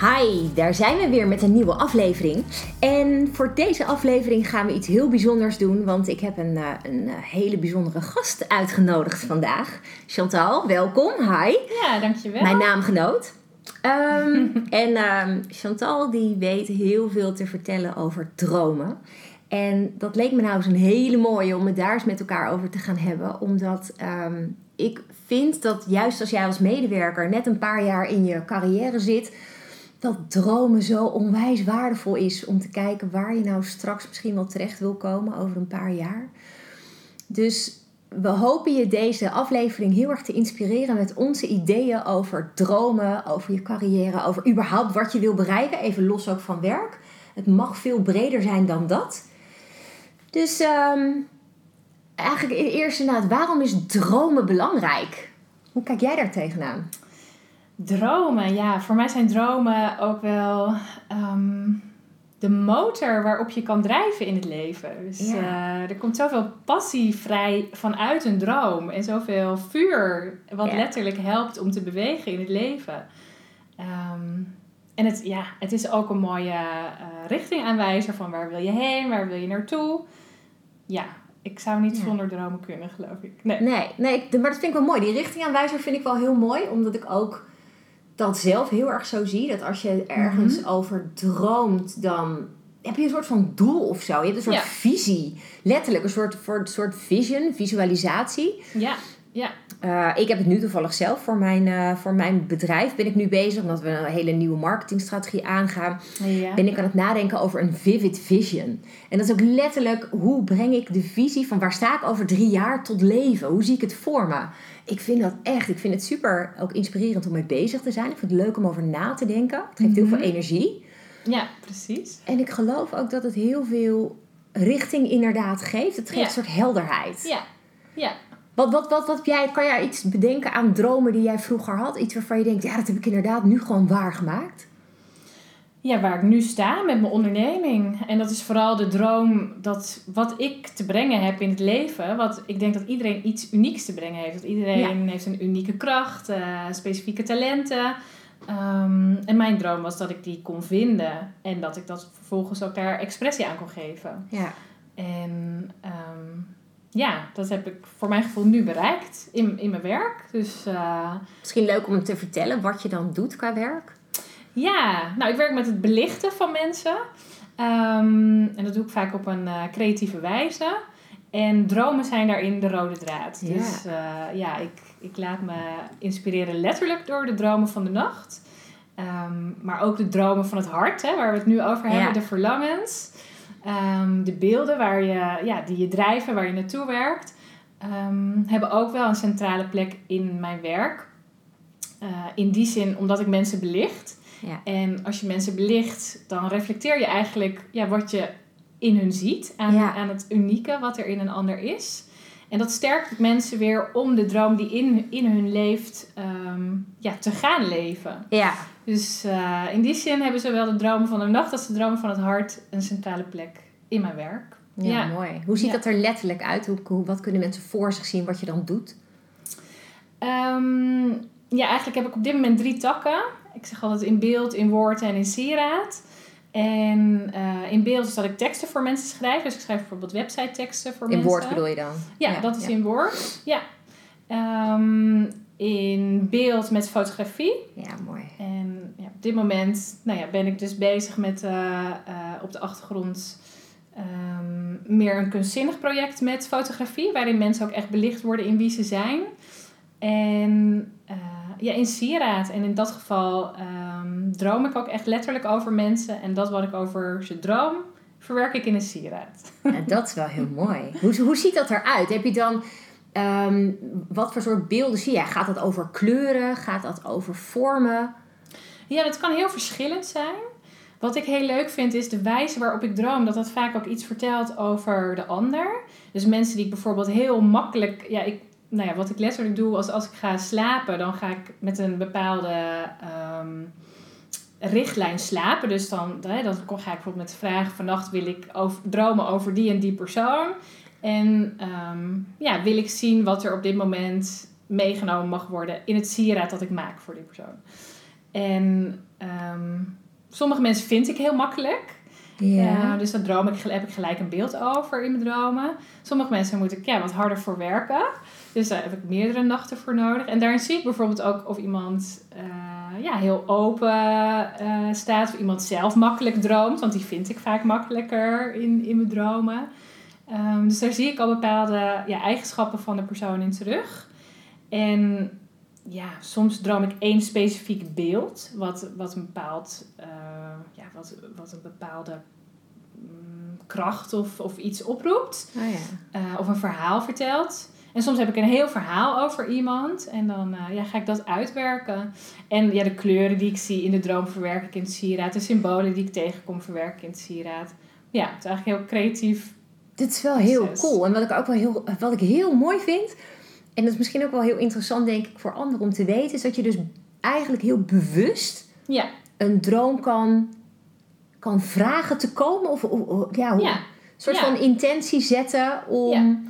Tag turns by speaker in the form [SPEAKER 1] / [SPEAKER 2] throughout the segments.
[SPEAKER 1] Hi, daar zijn we weer met een nieuwe aflevering. En voor deze aflevering gaan we iets heel bijzonders doen, want ik heb een, uh, een uh, hele bijzondere gast uitgenodigd vandaag. Chantal, welkom. Hi.
[SPEAKER 2] Ja, dankjewel.
[SPEAKER 1] Mijn naamgenoot. Um, en um, Chantal die weet heel veel te vertellen over dromen. En dat leek me nou eens een hele mooie om het daar eens met elkaar over te gaan hebben. Omdat um, ik vind dat juist als jij als medewerker net een paar jaar in je carrière zit dat dromen zo onwijs waardevol is om te kijken waar je nou straks misschien wel terecht wil komen over een paar jaar. Dus we hopen je deze aflevering heel erg te inspireren met onze ideeën over dromen, over je carrière, over überhaupt wat je wil bereiken, even los ook van werk. Het mag veel breder zijn dan dat. Dus um, eigenlijk eerst inderdaad, waarom is dromen belangrijk? Hoe kijk jij daar tegenaan?
[SPEAKER 2] Dromen, ja. Voor mij zijn dromen ook wel um, de motor waarop je kan drijven in het leven. Dus ja. uh, er komt zoveel passie vrij vanuit een droom. En zoveel vuur wat ja. letterlijk helpt om te bewegen in het leven. Um, en het, ja, het is ook een mooie uh, richtingaanwijzer van waar wil je heen, waar wil je naartoe. Ja, ik zou niet zonder dromen kunnen, geloof ik. Nee,
[SPEAKER 1] nee, nee, maar dat vind ik wel mooi. Die richtingaanwijzer vind ik wel heel mooi, omdat ik ook dat zelf heel erg zo zie. Dat als je ergens mm-hmm. over droomt, dan heb je een soort van doel of zo. Je hebt een soort ja. visie. Letterlijk, een soort, voor, een soort vision, visualisatie.
[SPEAKER 2] Ja, ja.
[SPEAKER 1] Uh, ik heb het nu toevallig zelf voor mijn, uh, voor mijn bedrijf. Ben ik nu bezig, omdat we een hele nieuwe marketingstrategie aangaan. Ja. Ben ik aan het nadenken over een vivid vision. En dat is ook letterlijk, hoe breng ik de visie van waar sta ik over drie jaar tot leven? Hoe zie ik het voor me? Ik vind dat echt, ik vind het super ook inspirerend om mee bezig te zijn. Ik vind het leuk om over na te denken. Het geeft heel veel energie.
[SPEAKER 2] Ja, precies.
[SPEAKER 1] En ik geloof ook dat het heel veel richting inderdaad geeft. Het geeft ja. een soort helderheid.
[SPEAKER 2] Ja, ja.
[SPEAKER 1] Wat, wat, wat, wat jij, kan jij iets bedenken aan dromen die jij vroeger had? Iets waarvan je denkt, ja, dat heb ik inderdaad nu gewoon waargemaakt?
[SPEAKER 2] Ja, waar ik nu sta met mijn onderneming. En dat is vooral de droom dat wat ik te brengen heb in het leven. Wat ik denk dat iedereen iets unieks te brengen heeft. Dat iedereen ja. heeft een unieke kracht, uh, specifieke talenten. Um, en mijn droom was dat ik die kon vinden. En dat ik dat vervolgens ook daar expressie aan kon geven.
[SPEAKER 1] Ja.
[SPEAKER 2] En um, ja, dat heb ik voor mijn gevoel nu bereikt in, in mijn werk. Dus, uh,
[SPEAKER 1] Misschien leuk om te vertellen wat je dan doet qua werk.
[SPEAKER 2] Ja, nou ik werk met het belichten van mensen. Um, en dat doe ik vaak op een uh, creatieve wijze. En dromen zijn daarin de rode draad. Ja. Dus uh, ja, ik, ik laat me inspireren letterlijk door de dromen van de nacht. Um, maar ook de dromen van het hart, hè, waar we het nu over hebben, ja. de verlangens. Um, de beelden waar je, ja, die je drijven, waar je naartoe werkt, um, hebben ook wel een centrale plek in mijn werk. Uh, in die zin omdat ik mensen belicht.
[SPEAKER 1] Ja.
[SPEAKER 2] En als je mensen belicht, dan reflecteer je eigenlijk ja, wat je in hun ziet. Aan,
[SPEAKER 1] ja.
[SPEAKER 2] aan het unieke wat er in een ander is. En dat sterkt mensen weer om de droom die in, in hun leeft um, ja, te gaan leven.
[SPEAKER 1] Ja.
[SPEAKER 2] Dus uh, in die zin hebben zowel de dromen van de nacht als de dromen van het hart een centrale plek in mijn werk.
[SPEAKER 1] Ja, ja. mooi. Hoe ziet ja. dat er letterlijk uit? Hoe, hoe, wat kunnen mensen voor zich zien wat je dan doet?
[SPEAKER 2] Um, ja, eigenlijk heb ik op dit moment drie takken. Ik zeg altijd in beeld, in woord en in sieraad. En uh, in beeld is dat ik teksten voor mensen schrijf. Dus ik schrijf bijvoorbeeld website teksten voor
[SPEAKER 1] in
[SPEAKER 2] mensen.
[SPEAKER 1] In woord bedoel je dan?
[SPEAKER 2] Ja, ja dat is ja. in woord. Ja. Um, in beeld met fotografie.
[SPEAKER 1] Ja, mooi.
[SPEAKER 2] En ja, op dit moment nou ja, ben ik dus bezig met uh, uh, op de achtergrond um, meer een kunstzinnig project met fotografie. Waarin mensen ook echt belicht worden in wie ze zijn. En ja, in sieraad. En in dat geval um, droom ik ook echt letterlijk over mensen. En dat wat ik over ze droom, verwerk ik in een sieraad.
[SPEAKER 1] Ja, dat is wel heel mooi. Hoe, hoe ziet dat eruit? Heb je dan... Um, wat voor soort beelden zie je? Gaat dat over kleuren? Gaat dat over vormen?
[SPEAKER 2] Ja, dat kan heel verschillend zijn. wat ik heel leuk vind is de wijze waarop ik droom, dat dat vaak ook iets vertelt over de ander. Dus mensen die ik bijvoorbeeld heel makkelijk, ja, ik, nou ja, wat ik letterlijk doe als, als ik ga slapen, dan ga ik met een bepaalde ehm, richtlijn slapen. Dus dan, dan ga ik bijvoorbeeld met de vraag: vannacht wil ik over, dromen over die en die persoon. En ehm, ja, wil ik zien wat er op dit moment meegenomen mag worden in het sieraad dat ik maak voor die persoon. En ehm, sommige mensen vind ik heel makkelijk. Ja. dus dat droom ik, heb ik gelijk een beeld over in mijn dromen. Sommige mensen moet ik ja, wat harder voor werken. Dus daar heb ik meerdere nachten voor nodig. En daarin zie ik bijvoorbeeld ook of iemand uh, ja, heel open uh, staat. Of iemand zelf makkelijk droomt. Want die vind ik vaak makkelijker in, in mijn dromen. Um, dus daar zie ik al bepaalde ja, eigenschappen van de persoon in terug. En ja, soms droom ik één specifiek beeld, wat, wat een bepaald, uh, ja, wat, wat een bepaalde um, kracht of, of iets oproept.
[SPEAKER 1] Oh ja.
[SPEAKER 2] Uh, of een verhaal vertelt. En soms heb ik een heel verhaal over iemand en dan uh, ja, ga ik dat uitwerken. En ja, de kleuren die ik zie in de droom verwerk ik in het sieraad. De symbolen die ik tegenkom verwerk ik in het sieraad. Ja, het is eigenlijk heel creatief.
[SPEAKER 1] Dit is wel heel cool. En wat ik ook wel heel, wat ik heel mooi vind, en dat is misschien ook wel heel interessant, denk ik, voor anderen om te weten, is dat je dus eigenlijk heel bewust
[SPEAKER 2] ja.
[SPEAKER 1] een droom kan, kan vragen te komen. Of, of ja, hoe,
[SPEAKER 2] Ja.
[SPEAKER 1] een soort
[SPEAKER 2] Ja.
[SPEAKER 1] van intentie zetten om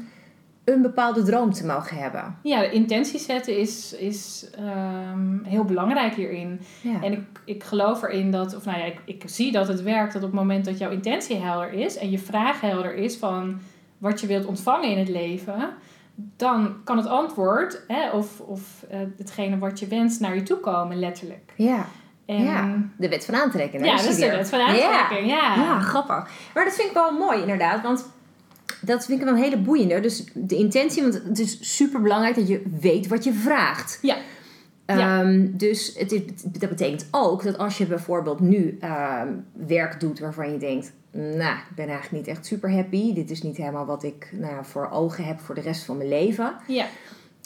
[SPEAKER 1] een bepaalde droom te mogen hebben.
[SPEAKER 2] Ja, de intentie zetten is, is ehm, heel belangrijk hierin.
[SPEAKER 1] Ja.
[SPEAKER 2] En ik, ik geloof erin dat, of nou ja, ik, ik zie dat het werkt dat op het moment dat jouw intentie helder is en je vraag helder is van wat je wilt ontvangen in het leven, dan kan het antwoord hè, of, of eh, hetgene wat je wenst naar je toe komen, letterlijk.
[SPEAKER 1] ja.
[SPEAKER 2] En,
[SPEAKER 1] ja, de wet van aantrekking. hè,
[SPEAKER 2] ja, dat is de wet van aantrekking. Ja.
[SPEAKER 1] Ja, grappig. Maar dat vind ik wel mooi inderdaad, want dat vind ik wel een hele boeiende. Dus de intentie, want het is super belangrijk dat je weet wat je vraagt.
[SPEAKER 2] Ja. Ja.
[SPEAKER 1] Ehm, dus het dat betekent ook dat als je bijvoorbeeld nu ehm, werk doet waarvan je denkt, nou, ik ben eigenlijk niet echt super happy. Dit is niet helemaal wat ik nou, voor ogen heb voor de rest van mijn leven.
[SPEAKER 2] Ja.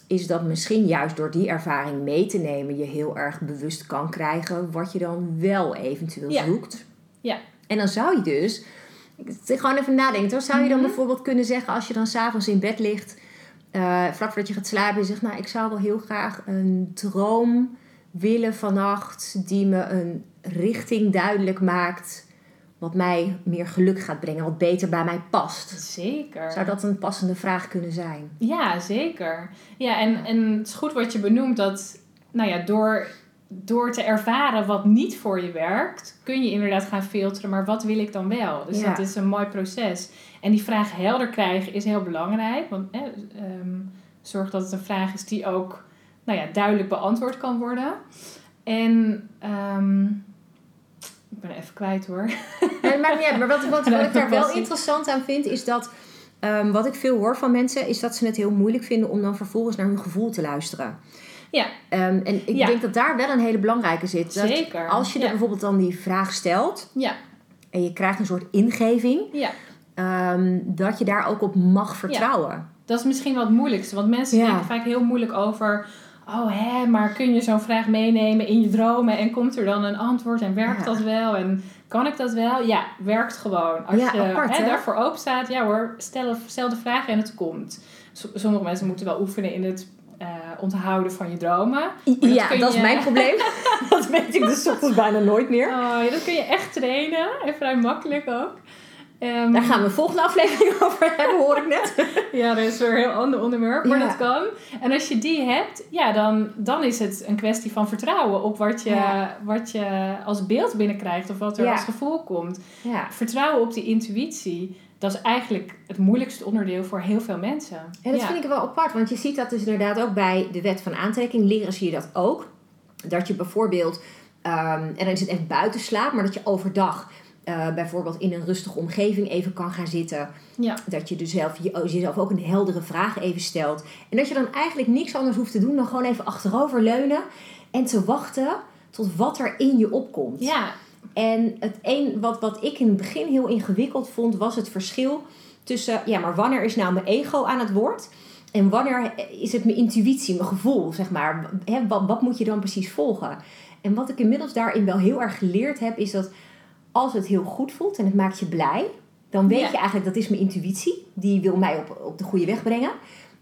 [SPEAKER 1] Is dat misschien juist door die ervaring mee te nemen je heel erg bewust kan krijgen wat je dan wel eventueel
[SPEAKER 2] Ja.
[SPEAKER 1] zoekt.
[SPEAKER 2] Ja.
[SPEAKER 1] En dan zou je dus, gewoon even nadenken, hoor. zou je dan
[SPEAKER 2] Mhm.
[SPEAKER 1] bijvoorbeeld kunnen zeggen als je dan s'avonds in bed ligt, eh, vlak voordat je gaat slapen, je zegt, nou, ik zou wel heel graag een droom willen vannacht die me een richting duidelijk maakt, wat mij meer geluk gaat brengen, wat beter bij mij past.
[SPEAKER 2] Zeker.
[SPEAKER 1] Zou dat een passende vraag kunnen zijn?
[SPEAKER 2] Ja, zeker. Ja, en, en het is goed wat je benoemt dat, nou ja, door, door te ervaren wat niet voor je werkt, kun je inderdaad gaan filteren, maar wat wil ik dan wel? Dus
[SPEAKER 1] Ja.
[SPEAKER 2] dat is een mooi proces. En die vraag helder krijgen is heel belangrijk, want eh, ehm, zorg dat het een vraag is die ook, nou ja, duidelijk beantwoord kan worden. En, ehm, ik ben even kwijt hoor.
[SPEAKER 1] Nee, dat maakt niet uit. Maar wat, wat, wat ik daar wel interessant aan vind, is dat ehm, wat ik veel hoor van mensen, is dat ze het heel moeilijk vinden om dan vervolgens naar hun gevoel te luisteren.
[SPEAKER 2] Ja.
[SPEAKER 1] Ehm, en ik
[SPEAKER 2] Ja.
[SPEAKER 1] denk dat daar wel een hele belangrijke zit. Dat
[SPEAKER 2] Zeker.
[SPEAKER 1] Als je
[SPEAKER 2] Ja.
[SPEAKER 1] er bijvoorbeeld dan die vraag stelt
[SPEAKER 2] Ja,
[SPEAKER 1] en je krijgt een soort ingeving,
[SPEAKER 2] ja.
[SPEAKER 1] ehm, dat je daar ook op mag vertrouwen.
[SPEAKER 2] Dat is misschien wel het moeilijkste. Want mensen denken vaak heel moeilijk over... Oh, hè, maar kun je zo'n vraag meenemen in je dromen... en komt er dan een antwoord en werkt
[SPEAKER 1] Ja.
[SPEAKER 2] dat wel? En kan ik dat wel? Ja, werkt gewoon. Als
[SPEAKER 1] Ja,
[SPEAKER 2] je
[SPEAKER 1] apart,
[SPEAKER 2] hè,
[SPEAKER 1] hè?
[SPEAKER 2] daarvoor open staat... Ja hoor, stel, stel de vraag en het komt. Sommige mensen moeten wel oefenen in het eh, onthouden van je dromen. Maar
[SPEAKER 1] ja, dat is mijn probleem. dat weet ik dus ochtends bijna nooit meer.
[SPEAKER 2] Oh, ja, dat kun je echt trainen. En vrij makkelijk ook. Ehm,
[SPEAKER 1] Daar gaan we een volgende aflevering over hebben, hoor ik net.
[SPEAKER 2] Ja, dat is weer een heel ander onderwerp, maar
[SPEAKER 1] Ja.
[SPEAKER 2] dat kan. En als je die hebt, ja, dan, dan is het een kwestie van vertrouwen op wat je,
[SPEAKER 1] Ja.
[SPEAKER 2] wat je als beeld binnenkrijgt of wat er
[SPEAKER 1] Ja.
[SPEAKER 2] als gevoel komt.
[SPEAKER 1] Ja.
[SPEAKER 2] Vertrouwen op die intuïtie, dat is eigenlijk het moeilijkste onderdeel voor heel veel mensen.
[SPEAKER 1] En dat vind ik wel apart, want je ziet dat dus inderdaad ook bij de wet van aantrekking. Leren zie je dat ook. Dat je bijvoorbeeld, ehm, en dan is het echt buiten slaap, maar dat je overdag eh, bijvoorbeeld in een rustige omgeving even kan gaan zitten.
[SPEAKER 2] Ja.
[SPEAKER 1] Dat je dus zelf, je, jezelf ook een heldere vraag even stelt. En dat je dan eigenlijk niks anders hoeft te doen dan gewoon even achterover leunen en te wachten tot wat er in je opkomt.
[SPEAKER 2] Ja,
[SPEAKER 1] En het een wat, wat ik in het begin heel ingewikkeld vond, was het verschil tussen, ja, maar wanneer is nou mijn ego aan het woord? En wanneer is het mijn intuïtie, mijn gevoel, zeg maar? Hè, wat, wat moet je dan precies volgen? En wat ik inmiddels daarin wel heel erg geleerd heb, is dat als het heel goed voelt en het maakt je blij, dan weet
[SPEAKER 2] Ja.
[SPEAKER 1] je eigenlijk dat is mijn intuïtie. Die wil mij op, op de goede weg brengen.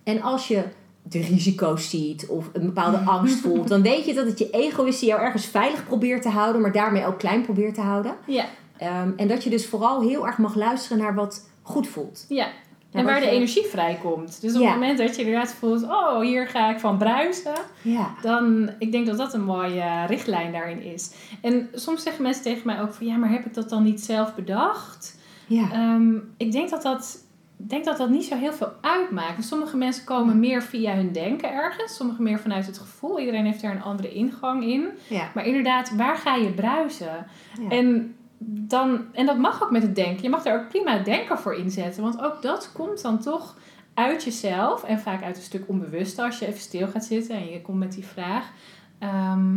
[SPEAKER 1] En als je de risico's ziet of een bepaalde angst voelt, dan weet je dat het je ego is die jou ergens veilig probeert te houden, maar daarmee ook klein probeert te houden.
[SPEAKER 2] Ja,
[SPEAKER 1] Ehm, en dat je dus vooral heel erg mag luisteren naar wat goed voelt.
[SPEAKER 2] ja. En waar de energie vrijkomt. Dus op het moment dat je inderdaad voelt, oh, hier ga ik van bruisen.
[SPEAKER 1] Ja.
[SPEAKER 2] Dan, ik denk dat dat een mooie richtlijn daarin is. En soms zeggen mensen tegen mij ook van, ja, maar heb ik dat dan niet zelf bedacht?
[SPEAKER 1] Ja.
[SPEAKER 2] Ehm, ik denk dat dat, ik denk dat dat niet zo heel veel uitmaakt. Sommige mensen komen meer via hun denken ergens. Sommige meer vanuit het gevoel. Iedereen heeft daar een andere ingang in.
[SPEAKER 1] ja.
[SPEAKER 2] Maar inderdaad, waar ga je bruisen?
[SPEAKER 1] Ja.
[SPEAKER 2] En, dan, en dat mag ook met het denken. Je mag daar ook prima denken voor inzetten. Want ook dat komt dan toch uit jezelf. En vaak uit een stuk onbewuste als je even stil gaat zitten en je komt met die vraag. Ehm,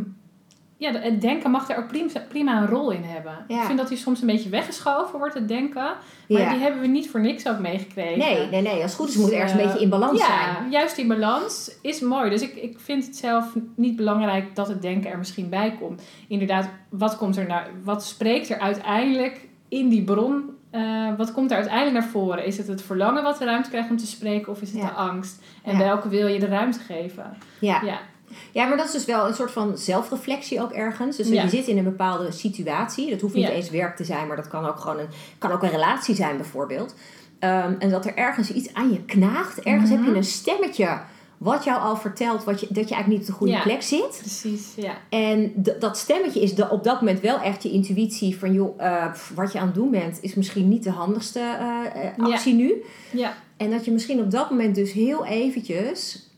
[SPEAKER 2] ja, het denken mag daar ook prima, een rol in hebben.
[SPEAKER 1] Ja.
[SPEAKER 2] Ik vind dat die soms een beetje weggeschoven wordt, het denken. Maar
[SPEAKER 1] Ja.
[SPEAKER 2] die hebben we niet voor niks ook meegekregen.
[SPEAKER 1] Nee, nee, nee. Als het goed is, moet het ergens
[SPEAKER 2] Dus,
[SPEAKER 1] een
[SPEAKER 2] eh,
[SPEAKER 1] beetje in balans
[SPEAKER 2] ja,
[SPEAKER 1] zijn.
[SPEAKER 2] juist die balans is mooi. Dus ik, ik vind het zelf niet belangrijk dat het denken er misschien bij komt. Inderdaad, wat komt er nou, wat spreekt er uiteindelijk in die bron? eh, wat komt er uiteindelijk naar voren? Is het het verlangen wat de ruimte krijgt om te spreken, of is het de angst? En welke wil je de ruimte geven?
[SPEAKER 1] Ja.
[SPEAKER 2] Ja,
[SPEAKER 1] maar dat is dus wel een soort van zelfreflectie ook ergens. Dus
[SPEAKER 2] Ja.
[SPEAKER 1] je zit in een bepaalde situatie. Dat hoeft niet
[SPEAKER 2] Ja.
[SPEAKER 1] eens werk te zijn, maar dat kan ook gewoon een, kan ook een relatie zijn bijvoorbeeld. Ehm, en dat er ergens iets aan je knaagt. Ergens heb
[SPEAKER 2] Mhm.
[SPEAKER 1] je een stemmetje wat jou al vertelt wat je, dat je eigenlijk niet op de goede
[SPEAKER 2] Ja.
[SPEAKER 1] plek zit.
[SPEAKER 2] precies. Ja,
[SPEAKER 1] En dat stemmetje is op dat moment wel echt je intuïtie van joh, eh, wat je aan het doen bent is misschien niet de handigste eh, eh, actie nu.
[SPEAKER 2] ja,
[SPEAKER 1] En dat je misschien op dat moment dus heel eventjes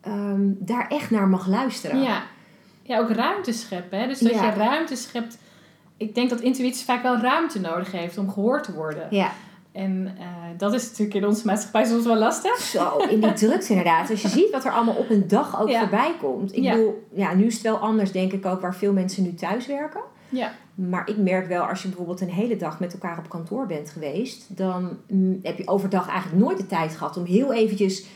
[SPEAKER 1] ehm, daar echt naar mag luisteren.
[SPEAKER 2] ja. ja ook ruimte scheppen. Hè? Dus dat
[SPEAKER 1] Ja.
[SPEAKER 2] je ruimte schept. Ik denk dat intuïtie vaak wel ruimte nodig heeft om gehoord te worden.
[SPEAKER 1] Ja,
[SPEAKER 2] En eh, dat is natuurlijk in onze maatschappij soms wel lastig.
[SPEAKER 1] zo, in die drukte inderdaad. Als je ziet wat er allemaal op een dag ook
[SPEAKER 2] Ja.
[SPEAKER 1] voorbij komt. Ik
[SPEAKER 2] Ja.
[SPEAKER 1] bedoel, ja, nu is het wel anders denk ik ook waar veel mensen nu thuis werken.
[SPEAKER 2] Ja,
[SPEAKER 1] Maar ik merk wel, als je bijvoorbeeld een hele dag met elkaar op kantoor bent geweest, dan mm, heb je overdag eigenlijk nooit de tijd gehad om heel eventjes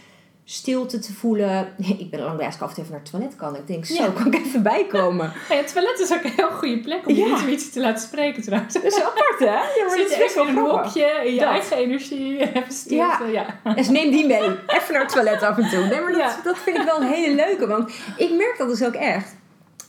[SPEAKER 1] stilte te voelen. Ik ben al lang bij als ik af en toe even naar het toilet kan. Ik denk, zo,
[SPEAKER 2] Ja.
[SPEAKER 1] kan ik even bijkomen.
[SPEAKER 2] Ja, het toilet is ook een heel goede plek om je
[SPEAKER 1] Ja.
[SPEAKER 2] intuïtie te laten spreken trouwens.
[SPEAKER 1] Dat is apart, hè?
[SPEAKER 2] Zit je
[SPEAKER 1] is
[SPEAKER 2] even in een hokje, in je
[SPEAKER 1] Dat.
[SPEAKER 2] eigen energie, even stilte. Ja.
[SPEAKER 1] Dus neem die mee. Even naar het toilet af en toe. Nee, maar dat,
[SPEAKER 2] Ja.
[SPEAKER 1] dat vind ik wel een hele leuke. Want ik merk dat dus ook echt.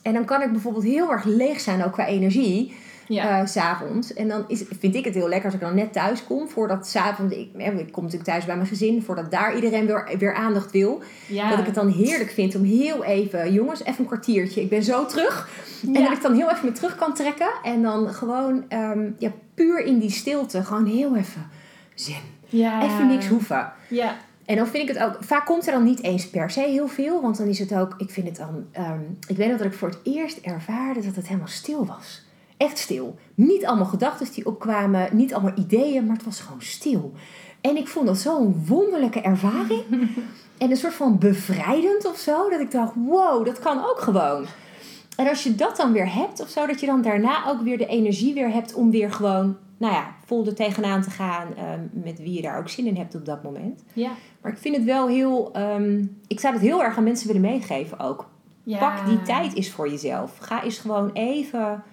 [SPEAKER 1] En dan kan ik bijvoorbeeld heel erg leeg zijn, ook qua energie.
[SPEAKER 2] Ja.
[SPEAKER 1] eh, s'avonds. En dan is, vind ik het heel lekker als ik dan net thuis kom. Voordat s'avonds, ik, eh, ik kom natuurlijk thuis bij mijn gezin. Voordat daar iedereen weer, weer aandacht wil.
[SPEAKER 2] ja.
[SPEAKER 1] Dat ik het dan heerlijk vind om heel even, jongens, even een kwartiertje. Ik ben zo terug. En dat ik dan heel even me terug kan trekken. En dan gewoon, ehm, ja, puur in die stilte. Gewoon heel even zen.
[SPEAKER 2] ja.
[SPEAKER 1] Even niks hoeven.
[SPEAKER 2] Ja.
[SPEAKER 1] En dan vind ik het ook, vaak komt er dan niet eens per se heel veel, want dan is het ook, ik vind het dan, ehm, ik weet nog dat ik voor het eerst ervaarde dat het helemaal stil was. Echt stil. Niet allemaal gedachten die opkwamen, niet allemaal ideeën, maar het was gewoon stil. En ik vond dat zo'n wonderlijke ervaring. en een soort van bevrijdend of zo, dat ik dacht, wow, dat kan ook gewoon. En als je dat dan weer hebt of zo, dat je dan daarna ook weer de energie weer hebt om weer gewoon, nou ja, vol er tegenaan te gaan ehm, met wie je daar ook zin in hebt op dat moment.
[SPEAKER 2] Ja.
[SPEAKER 1] Maar ik vind het wel heel. ehm, ik zou het heel erg aan mensen willen meegeven ook.
[SPEAKER 2] Ja.
[SPEAKER 1] Pak die tijd eens voor jezelf. Ga eens gewoon even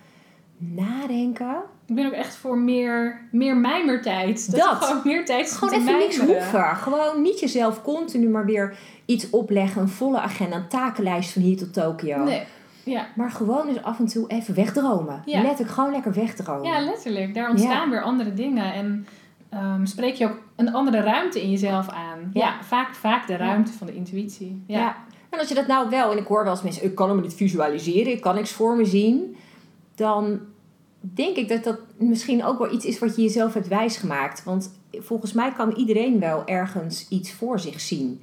[SPEAKER 1] nadenken.
[SPEAKER 2] Ik ben ook echt voor meer, meer mijmertijd. Dat,
[SPEAKER 1] Dat.
[SPEAKER 2] gewoon meer tijd
[SPEAKER 1] Gewoon even niks
[SPEAKER 2] mijmeren.
[SPEAKER 1] hoeven. Gewoon niet jezelf continu maar weer iets opleggen. Een volle agenda, een takenlijst van hier tot Tokio.
[SPEAKER 2] Nee. Ja.
[SPEAKER 1] Maar gewoon eens af en toe even wegdromen.
[SPEAKER 2] Ja.
[SPEAKER 1] Letterlijk gewoon lekker wegdromen.
[SPEAKER 2] ja, letterlijk. Daar ontstaan
[SPEAKER 1] Ja.
[SPEAKER 2] weer andere dingen. En ehm, spreek je ook een andere ruimte in jezelf aan. Ja,
[SPEAKER 1] Ja.
[SPEAKER 2] vaak, vaak de ruimte van de intuïtie. Ja.
[SPEAKER 1] Ja. En als je dat nou wel, en ik hoor wel eens mensen, ik kan hem niet visualiseren, ik kan niks voor me zien, dan denk ik dat dat misschien ook wel iets is wat je jezelf hebt wijsgemaakt. Want volgens mij kan iedereen wel ergens iets voor zich zien.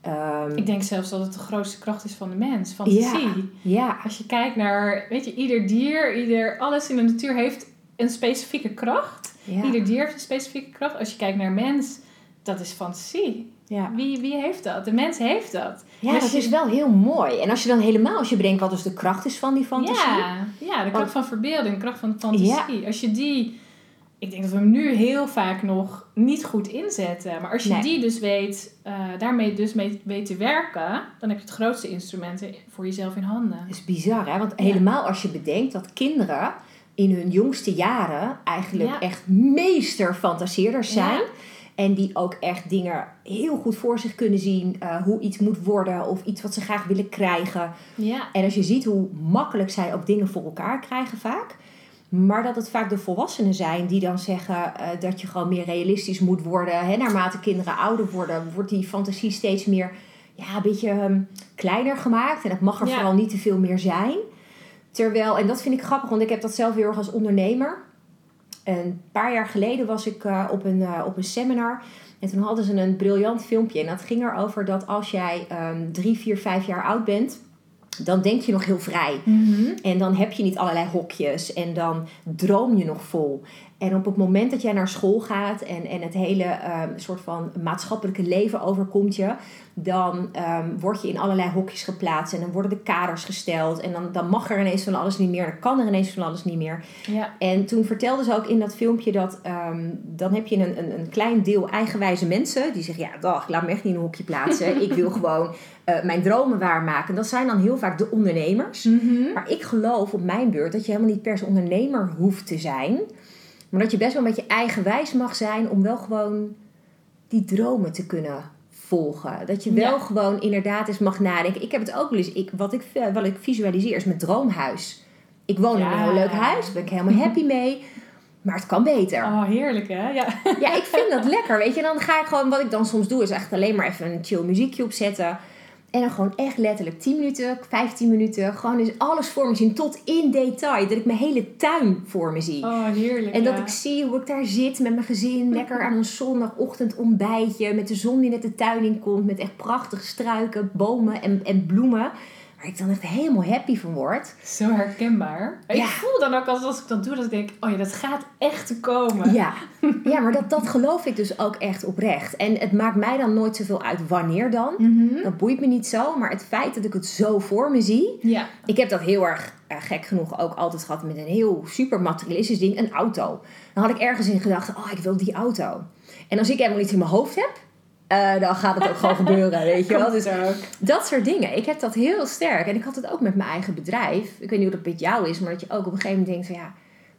[SPEAKER 1] Ehm,
[SPEAKER 2] Ik denk zelfs dat het de grootste kracht is van de mens. Fantasie.
[SPEAKER 1] ja,
[SPEAKER 2] Als je kijkt naar, weet je, ieder dier, ieder, alles in de natuur heeft een specifieke kracht.
[SPEAKER 1] ja,
[SPEAKER 2] Ieder dier heeft een specifieke kracht. Als je kijkt naar mens, dat is fantasie.
[SPEAKER 1] Ja.
[SPEAKER 2] Wie, wie heeft dat? De mens heeft dat.
[SPEAKER 1] ja,
[SPEAKER 2] Als
[SPEAKER 1] dat
[SPEAKER 2] je-
[SPEAKER 1] is wel heel mooi. En als je dan helemaal, als je bedenkt wat dus de kracht is van die fantasie.
[SPEAKER 2] Ja, ja, de kracht van verbeelding, de kracht van fantasie. Als je die, ik denk dat we hem nu heel vaak nog niet goed inzetten. Maar als je
[SPEAKER 1] Nee.
[SPEAKER 2] die dus weet, eh, daarmee dus mee weet te werken, dan heb je het grootste instrumenten voor jezelf in handen.
[SPEAKER 1] Dat is bizar, hè? Want helemaal als je bedenkt dat kinderen in hun jongste jaren eigenlijk
[SPEAKER 2] Ja.
[SPEAKER 1] echt meester fantaseerders
[SPEAKER 2] Ja.
[SPEAKER 1] En die ook echt dingen heel goed voor zich kunnen zien. eh, hoe iets moet worden of iets wat ze graag willen krijgen.
[SPEAKER 2] Ja.
[SPEAKER 1] En als je ziet hoe makkelijk zij ook dingen voor elkaar krijgen vaak. Maar dat het vaak de volwassenen zijn die dan zeggen eh, dat je gewoon meer realistisch moet worden. Hè, naarmate kinderen ouder worden, wordt die fantasie steeds meer ja, een beetje ehm, kleiner gemaakt. En het mag er
[SPEAKER 2] Ja.
[SPEAKER 1] vooral niet te veel meer zijn. Terwijl, en dat vind ik grappig, want ik heb dat zelf heel erg als ondernemer. Een paar jaar geleden was ik eh, op, een, eh, op een seminar. En toen hadden ze een briljant filmpje. En dat ging erover dat als jij ehm, drie, vier, vijf jaar oud bent, dan denk je nog heel vrij.
[SPEAKER 2] Mhm.
[SPEAKER 1] En dan heb je niet allerlei hokjes en dan droom je nog vol. En op het moment dat jij naar school gaat en, en het hele ehm, soort van maatschappelijke leven overkomt je, dan ehm, word je in allerlei hokjes geplaatst en dan worden de kaders gesteld. En dan, dan mag er ineens van alles niet meer, dan kan er ineens van alles niet meer.
[SPEAKER 2] Ja.
[SPEAKER 1] En toen vertelde ze ook in dat filmpje dat ehm, dan heb je een, een, een klein deel eigenwijze mensen die zeggen: Ja, dag, laat me echt niet in een hokje plaatsen. ik wil gewoon eh, mijn dromen waarmaken. Dat zijn dan heel vaak de ondernemers.
[SPEAKER 2] Mhm.
[SPEAKER 1] Maar ik geloof op mijn beurt dat je helemaal niet per se ondernemer hoeft te zijn. Maar dat je best wel een beetje eigenwijs mag zijn om wel gewoon die dromen te kunnen volgen. Dat je wel
[SPEAKER 2] Ja.
[SPEAKER 1] gewoon inderdaad eens mag nadenken. Ik heb het ook wel eens, ik, wat, ik, eh, wat ik visualiseer is mijn droomhuis. Ik woon in een heel leuk huis, daar ben ik helemaal happy mee. Maar het kan beter.
[SPEAKER 2] Oh, heerlijk hè? Ja.
[SPEAKER 1] Ja, ik vind dat lekker, weet je. Dan ga ik gewoon, wat ik dan soms doe, is echt alleen maar even een chill muziekje opzetten. En dan gewoon echt letterlijk 10 minuten, 15 minuten. Gewoon eens alles voor me zien, tot in detail. Dat ik mijn hele tuin voor me zie.
[SPEAKER 2] Oh, heerlijk.
[SPEAKER 1] En dat
[SPEAKER 2] ja.
[SPEAKER 1] ik zie hoe ik daar zit met mijn gezin. Lekker aan een zondagochtend ontbijtje. Met de zon die net de tuin in komt. Met echt prachtige struiken, bomen en, en bloemen. Waar ik dan echt helemaal happy van word.
[SPEAKER 2] Zo herkenbaar. Ik voel dan ook als ik dat doe, dat ik denk, oh ja, dat gaat echt komen.
[SPEAKER 1] Ja, ja maar dat, dat geloof ik dus ook echt oprecht. En het maakt mij dan nooit zoveel uit wanneer dan.
[SPEAKER 2] Mhm.
[SPEAKER 1] Dat boeit me niet zo. Maar het feit dat ik het zo voor me zie.
[SPEAKER 2] Ja.
[SPEAKER 1] Ik heb dat heel erg eh, gek genoeg ook altijd gehad met een heel super materialistisch ding. Een auto. Dan had ik ergens in gedacht, oh ik wil die auto. En als ik helemaal iets in mijn hoofd heb. Eh, dan gaat het ook gewoon gebeuren, weet je wel. Dus
[SPEAKER 2] ook.
[SPEAKER 1] dat soort dingen. Ik heb dat heel sterk. En ik had het ook met mijn eigen bedrijf. Ik weet niet hoe dat met jou is, maar dat je ook op een gegeven moment denkt van ja,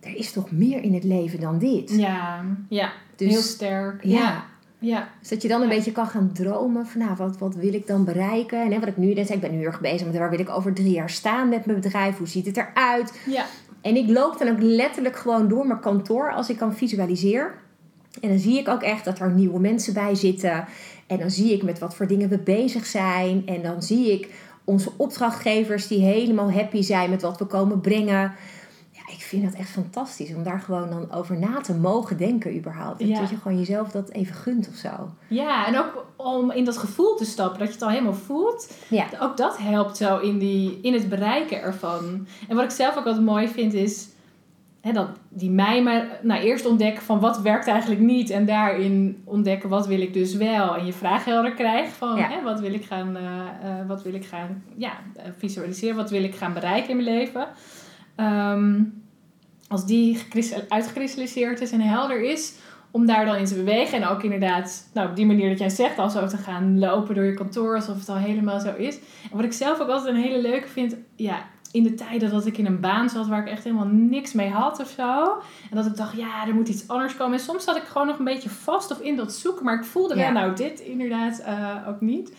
[SPEAKER 1] er is toch meer in het leven dan dit.
[SPEAKER 2] Ja, ja.
[SPEAKER 1] Dus-
[SPEAKER 2] heel sterk.
[SPEAKER 1] Ja.
[SPEAKER 2] Ja. Ja.
[SPEAKER 1] Dus dat je dan een
[SPEAKER 2] Ja.
[SPEAKER 1] beetje kan gaan dromen van nou, wat, wat wil ik dan bereiken? En hè, wat ik nu net zei, ik ben nu heel erg bezig met waar wil ik over drie jaar staan met mijn bedrijf? Hoe ziet het eruit?
[SPEAKER 2] Ja.
[SPEAKER 1] En ik loop dan ook letterlijk gewoon door mijn kantoor als ik kan visualiseer. En dan zie ik ook echt dat er nieuwe mensen bij zitten. En dan zie ik met wat voor dingen we bezig zijn. En dan zie ik onze opdrachtgevers die helemaal happy zijn met wat we komen brengen. Ja, ik vind dat echt fantastisch om daar gewoon dan over na te mogen denken überhaupt.
[SPEAKER 2] Ja.
[SPEAKER 1] Dat je gewoon jezelf dat even gunt of zo.
[SPEAKER 2] Ja, en ook om in dat gevoel te stappen, dat je het al helemaal voelt.
[SPEAKER 1] Ja.
[SPEAKER 2] Ook dat helpt zo in, die, in het bereiken ervan. En wat ik zelf ook altijd mooi vind is... Hè, dat die mij maar nou, eerst ontdekken van wat werkt eigenlijk niet. En daarin ontdekken wat wil ik dus wel. En je vraag helder krijgt van
[SPEAKER 1] Ja.
[SPEAKER 2] hè, wat wil ik gaan, eh, eh, wat wil ik gaan ja, eh, visualiseren. Wat wil ik gaan bereiken in mijn leven. Ehm, als die gekristal- uitgekristalliseerd is en helder is om daar dan in te bewegen. En ook inderdaad, nou, op die manier dat jij zegt, al zo te gaan lopen door je kantoor alsof het al helemaal zo is. En wat ik zelf ook altijd een hele leuke vind, ja, in de tijden dat ik in een baan zat waar ik echt helemaal niks mee had of zo. En dat ik dacht, ja, er moet iets anders komen. En soms zat ik gewoon nog een beetje vast of in dat zoeken, maar ik voelde wel,
[SPEAKER 1] Ja.
[SPEAKER 2] nou, dit inderdaad eh, ook niet.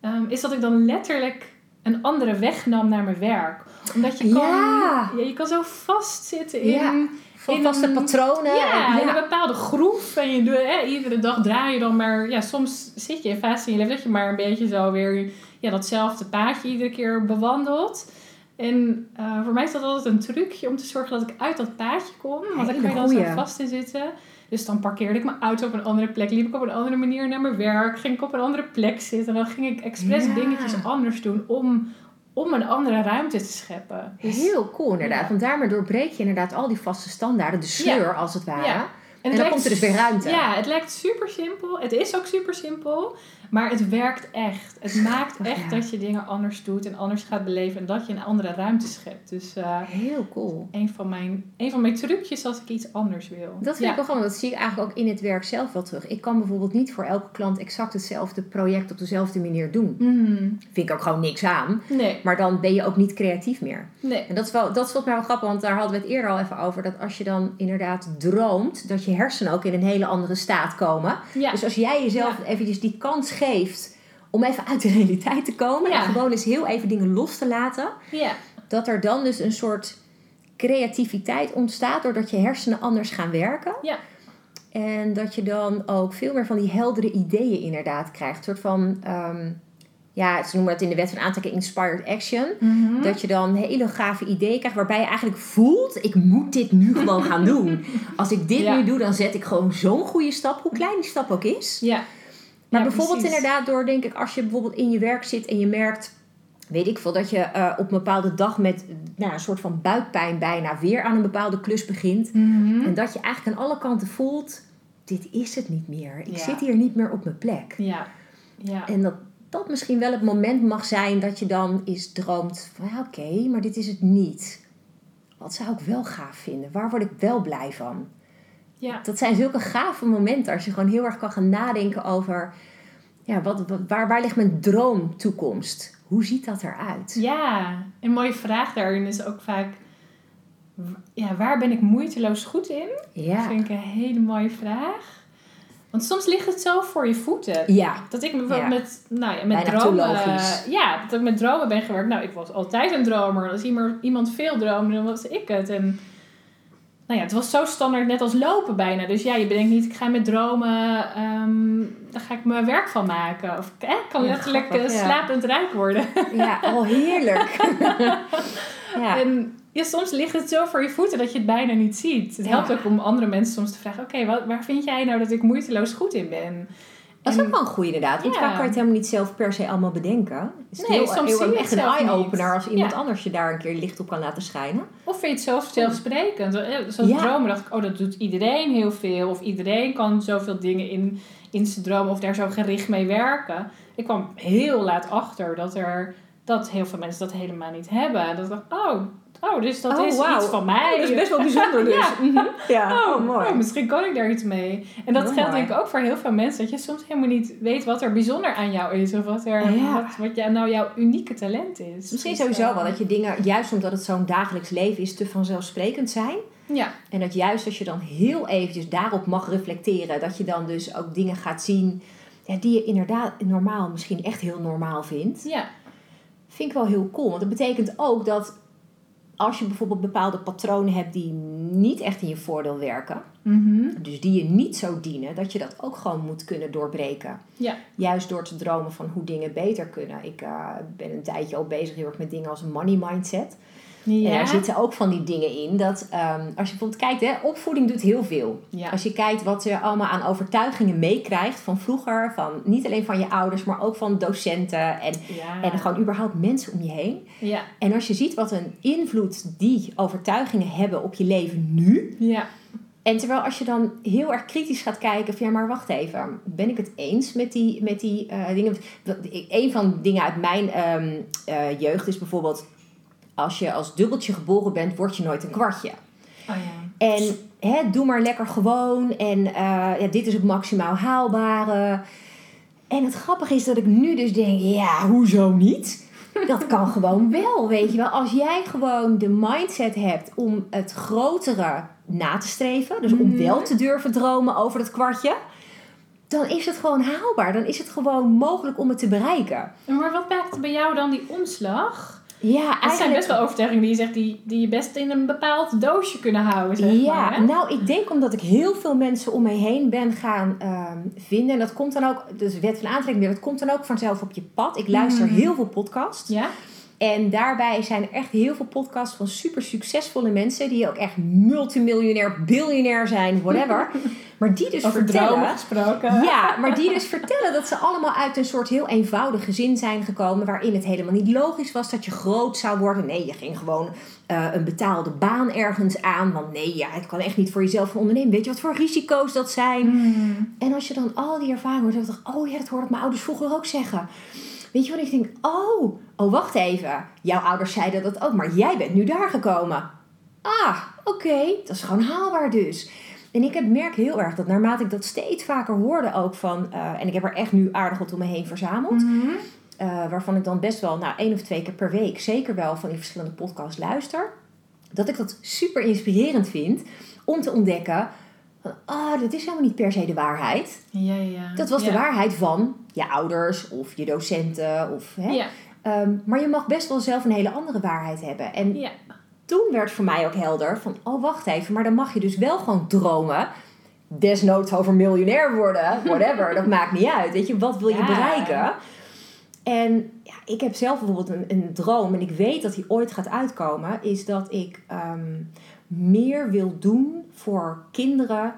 [SPEAKER 2] Ehm, is dat ik dan letterlijk een andere weg nam naar mijn werk. Omdat je kan,
[SPEAKER 1] Ja.
[SPEAKER 2] ja, je kan zo vastzitten in...
[SPEAKER 1] Ja.
[SPEAKER 2] In
[SPEAKER 1] vaste patronen.
[SPEAKER 2] ja, in een bepaalde groef. En je doet, hè, iedere dag draai je dan maar... Ja, soms zit je in fase in je leven dat je maar een beetje zo weer... Ja, datzelfde paadje iedere keer bewandelt. En eh, voor mij is dat altijd een trucje om te zorgen dat ik uit dat paadje kom. Want
[SPEAKER 1] Hele
[SPEAKER 2] kan je dan zo vast in zitten. Dus dan parkeerde ik mijn auto op een andere plek. Liep ik op een andere manier naar mijn werk. Ging ik op een andere plek zitten. En dan ging ik expres
[SPEAKER 1] Ja.
[SPEAKER 2] dingetjes anders doen om, om een andere ruimte te scheppen. Dus,
[SPEAKER 1] Heel cool inderdaad.
[SPEAKER 2] Ja.
[SPEAKER 1] Want daarmee doorbreek je inderdaad al die vaste standaarden. De sleur als het ware. En, dan
[SPEAKER 2] lijkt
[SPEAKER 1] komt er dus weer ruimte.
[SPEAKER 2] Ja, het lijkt super simpel. Het is ook super simpel. Maar het werkt echt. Het maakt echt dat je dingen anders doet en anders gaat beleven en dat je een andere ruimte schept. Dus uh,
[SPEAKER 1] heel cool.
[SPEAKER 2] Een van, mijn, een van mijn trucjes als ik iets anders wil.
[SPEAKER 1] Dat vind ik wel gewoon, dat zie ik eigenlijk ook in het werk zelf wel terug. Ik kan bijvoorbeeld niet voor elke klant exact hetzelfde project op dezelfde manier doen. Mm. Vind ik ook gewoon niks aan. Nee. Maar dan ben je ook niet creatief meer. Nee. En dat is, wel, dat is wat mij wel grappig, want daar hadden we het eerder al even over. Dat als je dan inderdaad droomt, dat je hersenen ook in een hele andere staat komen. Ja. Dus als jij jezelf eventjes die kans geeft om even uit de realiteit te komen. En gewoon eens heel even dingen los te laten. Ja. Dat er dan dus een soort creativiteit ontstaat doordat je hersenen anders gaan werken. Ja. En dat je dan ook veel meer van die heldere ideeën inderdaad krijgt. Een soort van, um, ja, ze noemen dat in de wet van aantrekking inspired action. Mhm. Dat je dan hele gave ideeën krijgt waarbij je eigenlijk voelt, ik moet dit nu gewoon gaan doen. Als ik dit nu doe, dan zet ik gewoon zo'n goede stap, hoe klein die stap ook is. Ja. Maar bijvoorbeeld inderdaad door, denk ik, als je bijvoorbeeld in je werk zit en je merkt weet ik veel, dat je uh, op een bepaalde dag met nou, een soort van buikpijn bijna weer aan een bepaalde klus begint. Mhm. En dat je eigenlijk aan alle kanten voelt, dit is het niet meer. Ik zit hier niet meer op mijn plek. Ja. Ja. En dat dat misschien wel het moment mag zijn dat je dan eens droomt van ja, oké, maar dit is het niet. Wat zou ik wel gaaf vinden? Waar word ik wel blij van? Ja. Dat zijn zulke gave momenten als je gewoon heel erg kan gaan nadenken over ja, wat, waar, waar ligt mijn droomtoekomst? Hoe ziet dat eruit?
[SPEAKER 2] Ja, een mooie vraag daarin is ook vaak: ja, waar ben ik moeiteloos goed in? Ja. Dat vind ik een hele mooie vraag. Want soms ligt het zo voor je voeten. Ja. Dat ik bijvoorbeeld met, nou ja, met dromen. Ja, dat ik met dromen ben gewerkt. Nou, ik was altijd een dromer. Als iemand veel droomde, dan was ik het. En nou ja, het was zo standaard net als lopen bijna. Dus ja, je bedenkt niet, ik ga met dromen, um, daar ga ik mijn werk van maken. Of ik kan letterlijk ja, slapend rijk worden.
[SPEAKER 1] Ja, oh heerlijk.
[SPEAKER 2] ja. En ja, soms ligt het zo voor je voeten dat je het bijna niet ziet. Het helpt ook om andere mensen soms te vragen, oké, okay, waar vind jij nou dat ik moeiteloos goed in ben?
[SPEAKER 1] Dat is ook wel een goede inderdaad. Want vaak kan je het helemaal niet zelf per se allemaal bedenken. Is nee, heel, soms heel, echt een eye-opener als iemand anders je daar een keer licht op kan laten schijnen.
[SPEAKER 2] Of vind je het zelf zelfsprekend. Zoals ja. dromen dacht ik, oh dat doet iedereen heel veel. Of iedereen kan zoveel dingen in, in zijn droom of daar zo gericht mee werken. Ik kwam heel laat achter dat er dat heel veel mensen dat helemaal niet hebben. En dat ik dacht, oh, Oh, dus dat oh, is iets van mij.
[SPEAKER 1] Oh, dat is best wel bijzonder dus. ja.
[SPEAKER 2] Mhm. ja. Oh, oh, mooi. Oh, misschien kan ik daar iets mee. En dat geldt denk ik ook voor heel veel mensen. Dat je soms helemaal niet weet wat er bijzonder aan jou is. Of wat, er, wat, wat ja, nou jouw unieke talent is.
[SPEAKER 1] Misschien dus, sowieso wel dat je dingen, juist omdat het zo'n dagelijks leven is, te vanzelfsprekend zijn. Ja. En dat juist als je dan heel eventjes daarop mag reflecteren. Dat je dan dus ook dingen gaat zien ja, die je inderdaad normaal misschien echt heel normaal vindt. Ja. Vind ik wel heel cool. Want dat betekent ook dat als je bijvoorbeeld bepaalde patronen hebt die niet echt in je voordeel werken, mhm. dus die je niet zo dienen, dat je dat ook gewoon moet kunnen doorbreken. Ja. Juist door te dromen van hoe dingen beter kunnen. Ik uh, ben een tijdje al bezig heel erg met dingen als money mindset. Ja. En daar zitten ook van die dingen in. Dat um, als je bijvoorbeeld kijkt, hè, opvoeding doet heel veel. Ja. Als je kijkt wat je allemaal aan overtuigingen meekrijgt van vroeger. Van, niet alleen van je ouders, maar ook van docenten. En, en gewoon überhaupt mensen om je heen. Ja. En als je ziet wat een invloed die overtuigingen hebben op je leven nu. Ja. En terwijl als je dan heel erg kritisch gaat kijken van ja, maar wacht even, ben ik het eens met die, met die uh, dingen? Een van de dingen uit mijn um, uh, jeugd is bijvoorbeeld als je als dubbeltje geboren bent, word je nooit een kwartje. Oh ja. En hè, doe maar lekker gewoon. En uh, ja, dit is het maximaal haalbare. En het grappige is dat ik nu dus denk, ja, hoezo niet? Dat kan gewoon wel, weet je wel. Als jij gewoon de mindset hebt om het grotere na te streven. Dus om mhm. wel te durven dromen over dat kwartje. Dan is het gewoon haalbaar. Dan is het gewoon mogelijk om het te bereiken.
[SPEAKER 2] Maar wat maakt bij jou dan die omslag? Ja, eigenlijk... Het zijn best wel overtuigingen die je zegt die, die je best in een bepaald doosje kunnen houden. Zeg ja, maar,
[SPEAKER 1] nou ik denk omdat ik heel veel mensen om me heen ben gaan ehm, vinden. En dat komt dan ook, dus wet van aantrekking, dat komt dan ook vanzelf op je pad. Ik luister mhm. heel veel podcasts. Ja. En daarbij zijn er echt heel veel podcasts van super succesvolle mensen die ook echt multimiljonair, biljonair zijn, whatever. Maar die dus
[SPEAKER 2] Over
[SPEAKER 1] vertellen.
[SPEAKER 2] gesproken.
[SPEAKER 1] Ja, maar die dus vertellen dat ze allemaal uit een soort heel eenvoudig gezin zijn gekomen. Waarin het helemaal niet logisch was dat je groot zou worden. Nee, je ging gewoon eh, een betaalde baan ergens aan. Want nee, ja, het kan echt niet voor jezelf gaan ondernemen. Weet je wat voor risico's dat zijn?
[SPEAKER 2] Hmm.
[SPEAKER 1] En als je dan al die ervaringen hoort, dan ik, oh ja, dat hoorde ik mijn ouders vroeger ook zeggen. Weet je wat ik denk? Oh, oh, wacht even. Jouw ouders zeiden dat ook, maar jij bent nu daar gekomen. Ah, oké, dat is gewoon haalbaar dus. En ik heb, merk heel erg dat naarmate ik dat steeds vaker hoorde ook van... eh, en ik heb er echt nu aardig wat om me heen verzameld.
[SPEAKER 2] Mhm.
[SPEAKER 1] eh, waarvan ik dan best wel nou, één of twee keer per week zeker wel van die verschillende podcasts luister. Dat ik dat super inspirerend vind om te ontdekken... Ah, dat is helemaal niet per se de waarheid.
[SPEAKER 2] Ja, ja.
[SPEAKER 1] Dat was
[SPEAKER 2] ja.
[SPEAKER 1] de waarheid van je ouders of je docenten. Of, hè?
[SPEAKER 2] Ja,
[SPEAKER 1] Ehm, maar je mag best wel zelf een hele andere waarheid hebben. En
[SPEAKER 2] ja.
[SPEAKER 1] toen werd voor mij ook helder van, oh wacht even, maar dan mag je dus wel gewoon dromen. Desnoods over miljonair worden, whatever, dat maakt niet uit. Weet je, wat wil je
[SPEAKER 2] Ja.
[SPEAKER 1] bereiken? En ja, ik heb zelf bijvoorbeeld een, een droom en ik weet dat die ooit gaat uitkomen, is dat ik ehm, meer wil doen voor kinderen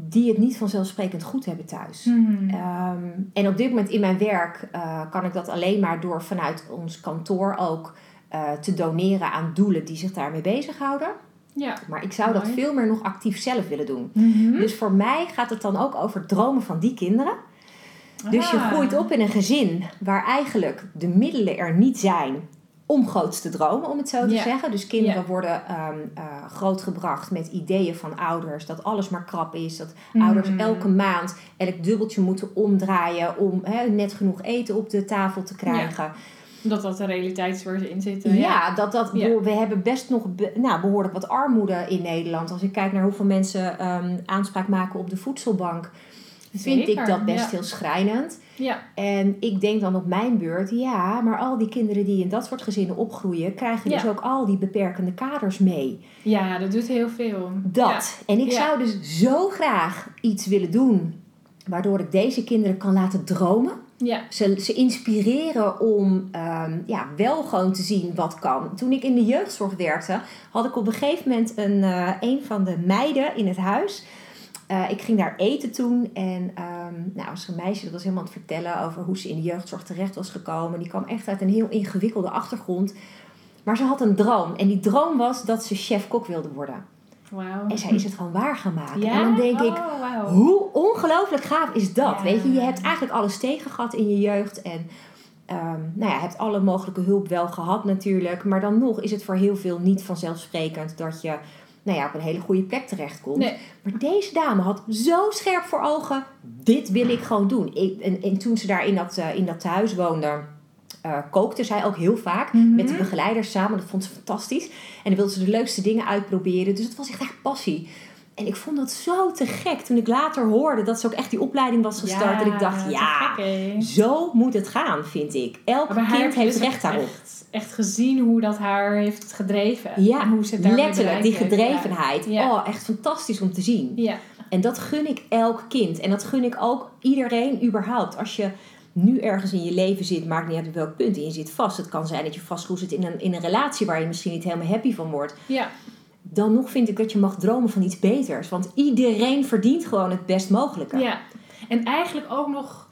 [SPEAKER 1] die het niet vanzelfsprekend goed hebben thuis.
[SPEAKER 2] Mhm.
[SPEAKER 1] Ehm, en op dit moment in mijn werk eh, kan ik dat alleen maar door vanuit ons kantoor ook eh, te doneren aan doelen die zich daarmee bezighouden.
[SPEAKER 2] Ja.
[SPEAKER 1] Maar ik zou dat veel meer nog actief zelf willen doen.
[SPEAKER 2] Mhm.
[SPEAKER 1] Dus voor mij gaat het dan ook over dromen van die kinderen. Dus je
[SPEAKER 2] Ah.
[SPEAKER 1] groeit op in een gezin waar eigenlijk de middelen er niet zijn om groots te dromen, om het zo te
[SPEAKER 2] Ja.
[SPEAKER 1] zeggen. Dus kinderen
[SPEAKER 2] Ja.
[SPEAKER 1] worden ehm, eh, grootgebracht met ideeën van ouders dat alles maar krap is. Dat
[SPEAKER 2] Mhm.
[SPEAKER 1] ouders elke maand elk dubbeltje moeten omdraaien om net genoeg eten op de tafel te krijgen.
[SPEAKER 2] Dat dat de realiteit is waar ze in zitten.
[SPEAKER 1] Ja, dat, dat,
[SPEAKER 2] Ja.
[SPEAKER 1] we hebben best nog be- nou, behoorlijk wat armoede in Nederland. Als ik kijk naar hoeveel mensen ehm, aanspraak maken op de voedselbank, vind ik dat best
[SPEAKER 2] ja.
[SPEAKER 1] heel schrijnend.
[SPEAKER 2] Ja.
[SPEAKER 1] En ik denk dan op mijn beurt, ja, maar al die kinderen die in dat soort gezinnen opgroeien, krijgen dus ook al die beperkende kaders mee.
[SPEAKER 2] ja, dat doet heel veel.
[SPEAKER 1] Dat. En ik
[SPEAKER 2] Ja.
[SPEAKER 1] zou dus zo graag iets willen doen waardoor ik deze kinderen kan laten dromen.
[SPEAKER 2] Ja.
[SPEAKER 1] Ze, ze inspireren om ehm, ja, wel gewoon te zien wat kan. Toen ik in de jeugdzorg werkte, had ik op een gegeven moment een, eh, een van de meiden in het huis. Eh, ik ging daar eten toen en ehm, nou, was een meisje dat was helemaal aan het vertellen over hoe ze in de jeugdzorg terecht was gekomen. Die kwam echt uit een heel ingewikkelde achtergrond. Maar ze had een droom en die droom was dat ze chef-kok wilde worden. En zij is het gewoon waar gaan maken.
[SPEAKER 2] Ja?
[SPEAKER 1] En dan denk ik,
[SPEAKER 2] Oh,
[SPEAKER 1] hoe ongelooflijk gaaf is dat?
[SPEAKER 2] Ja.
[SPEAKER 1] Weet je, je hebt eigenlijk alles tegen gehad in je jeugd. En ehm, nou ja, hebt alle mogelijke hulp wel gehad natuurlijk. Maar dan nog is het voor heel veel niet vanzelfsprekend dat je nou ja, op een hele goede plek terechtkomt.
[SPEAKER 2] Nee.
[SPEAKER 1] Maar deze dame had zo scherp voor ogen, dit wil ik gewoon doen. Ik, en, en toen ze daar in dat, eh, in dat tehuis woonde, eh, kookte zij ook heel vaak
[SPEAKER 2] Mhm.
[SPEAKER 1] met de begeleiders samen. Dat vond ze fantastisch. En dan wilde ze de leukste dingen uitproberen. Dus het was echt echt passie. En ik vond dat zo te gek toen ik later hoorde dat ze ook echt die opleiding was gestart. en ik dacht, ja,
[SPEAKER 2] gek,
[SPEAKER 1] zo moet het gaan, vind ik. Elk kind heeft
[SPEAKER 2] dus
[SPEAKER 1] recht daarop.
[SPEAKER 2] Echt, echt gezien hoe dat haar heeft gedreven.
[SPEAKER 1] Ja,
[SPEAKER 2] en hoe ze daarmee
[SPEAKER 1] letterlijk, die gedrevenheid.
[SPEAKER 2] Ja.
[SPEAKER 1] Oh, echt fantastisch om te zien.
[SPEAKER 2] Ja.
[SPEAKER 1] En dat gun ik elk kind. En dat gun ik ook iedereen überhaupt. Als je nu ergens in je leven zit, maakt niet uit op welk punt en je zit vast. Het kan zijn dat je vastgeroest zit in een, in een relatie waar je misschien niet helemaal happy van wordt.
[SPEAKER 2] ja.
[SPEAKER 1] Dan nog vind ik dat je mag dromen van iets beters. Want iedereen verdient gewoon het best mogelijke.
[SPEAKER 2] Ja. En eigenlijk ook nog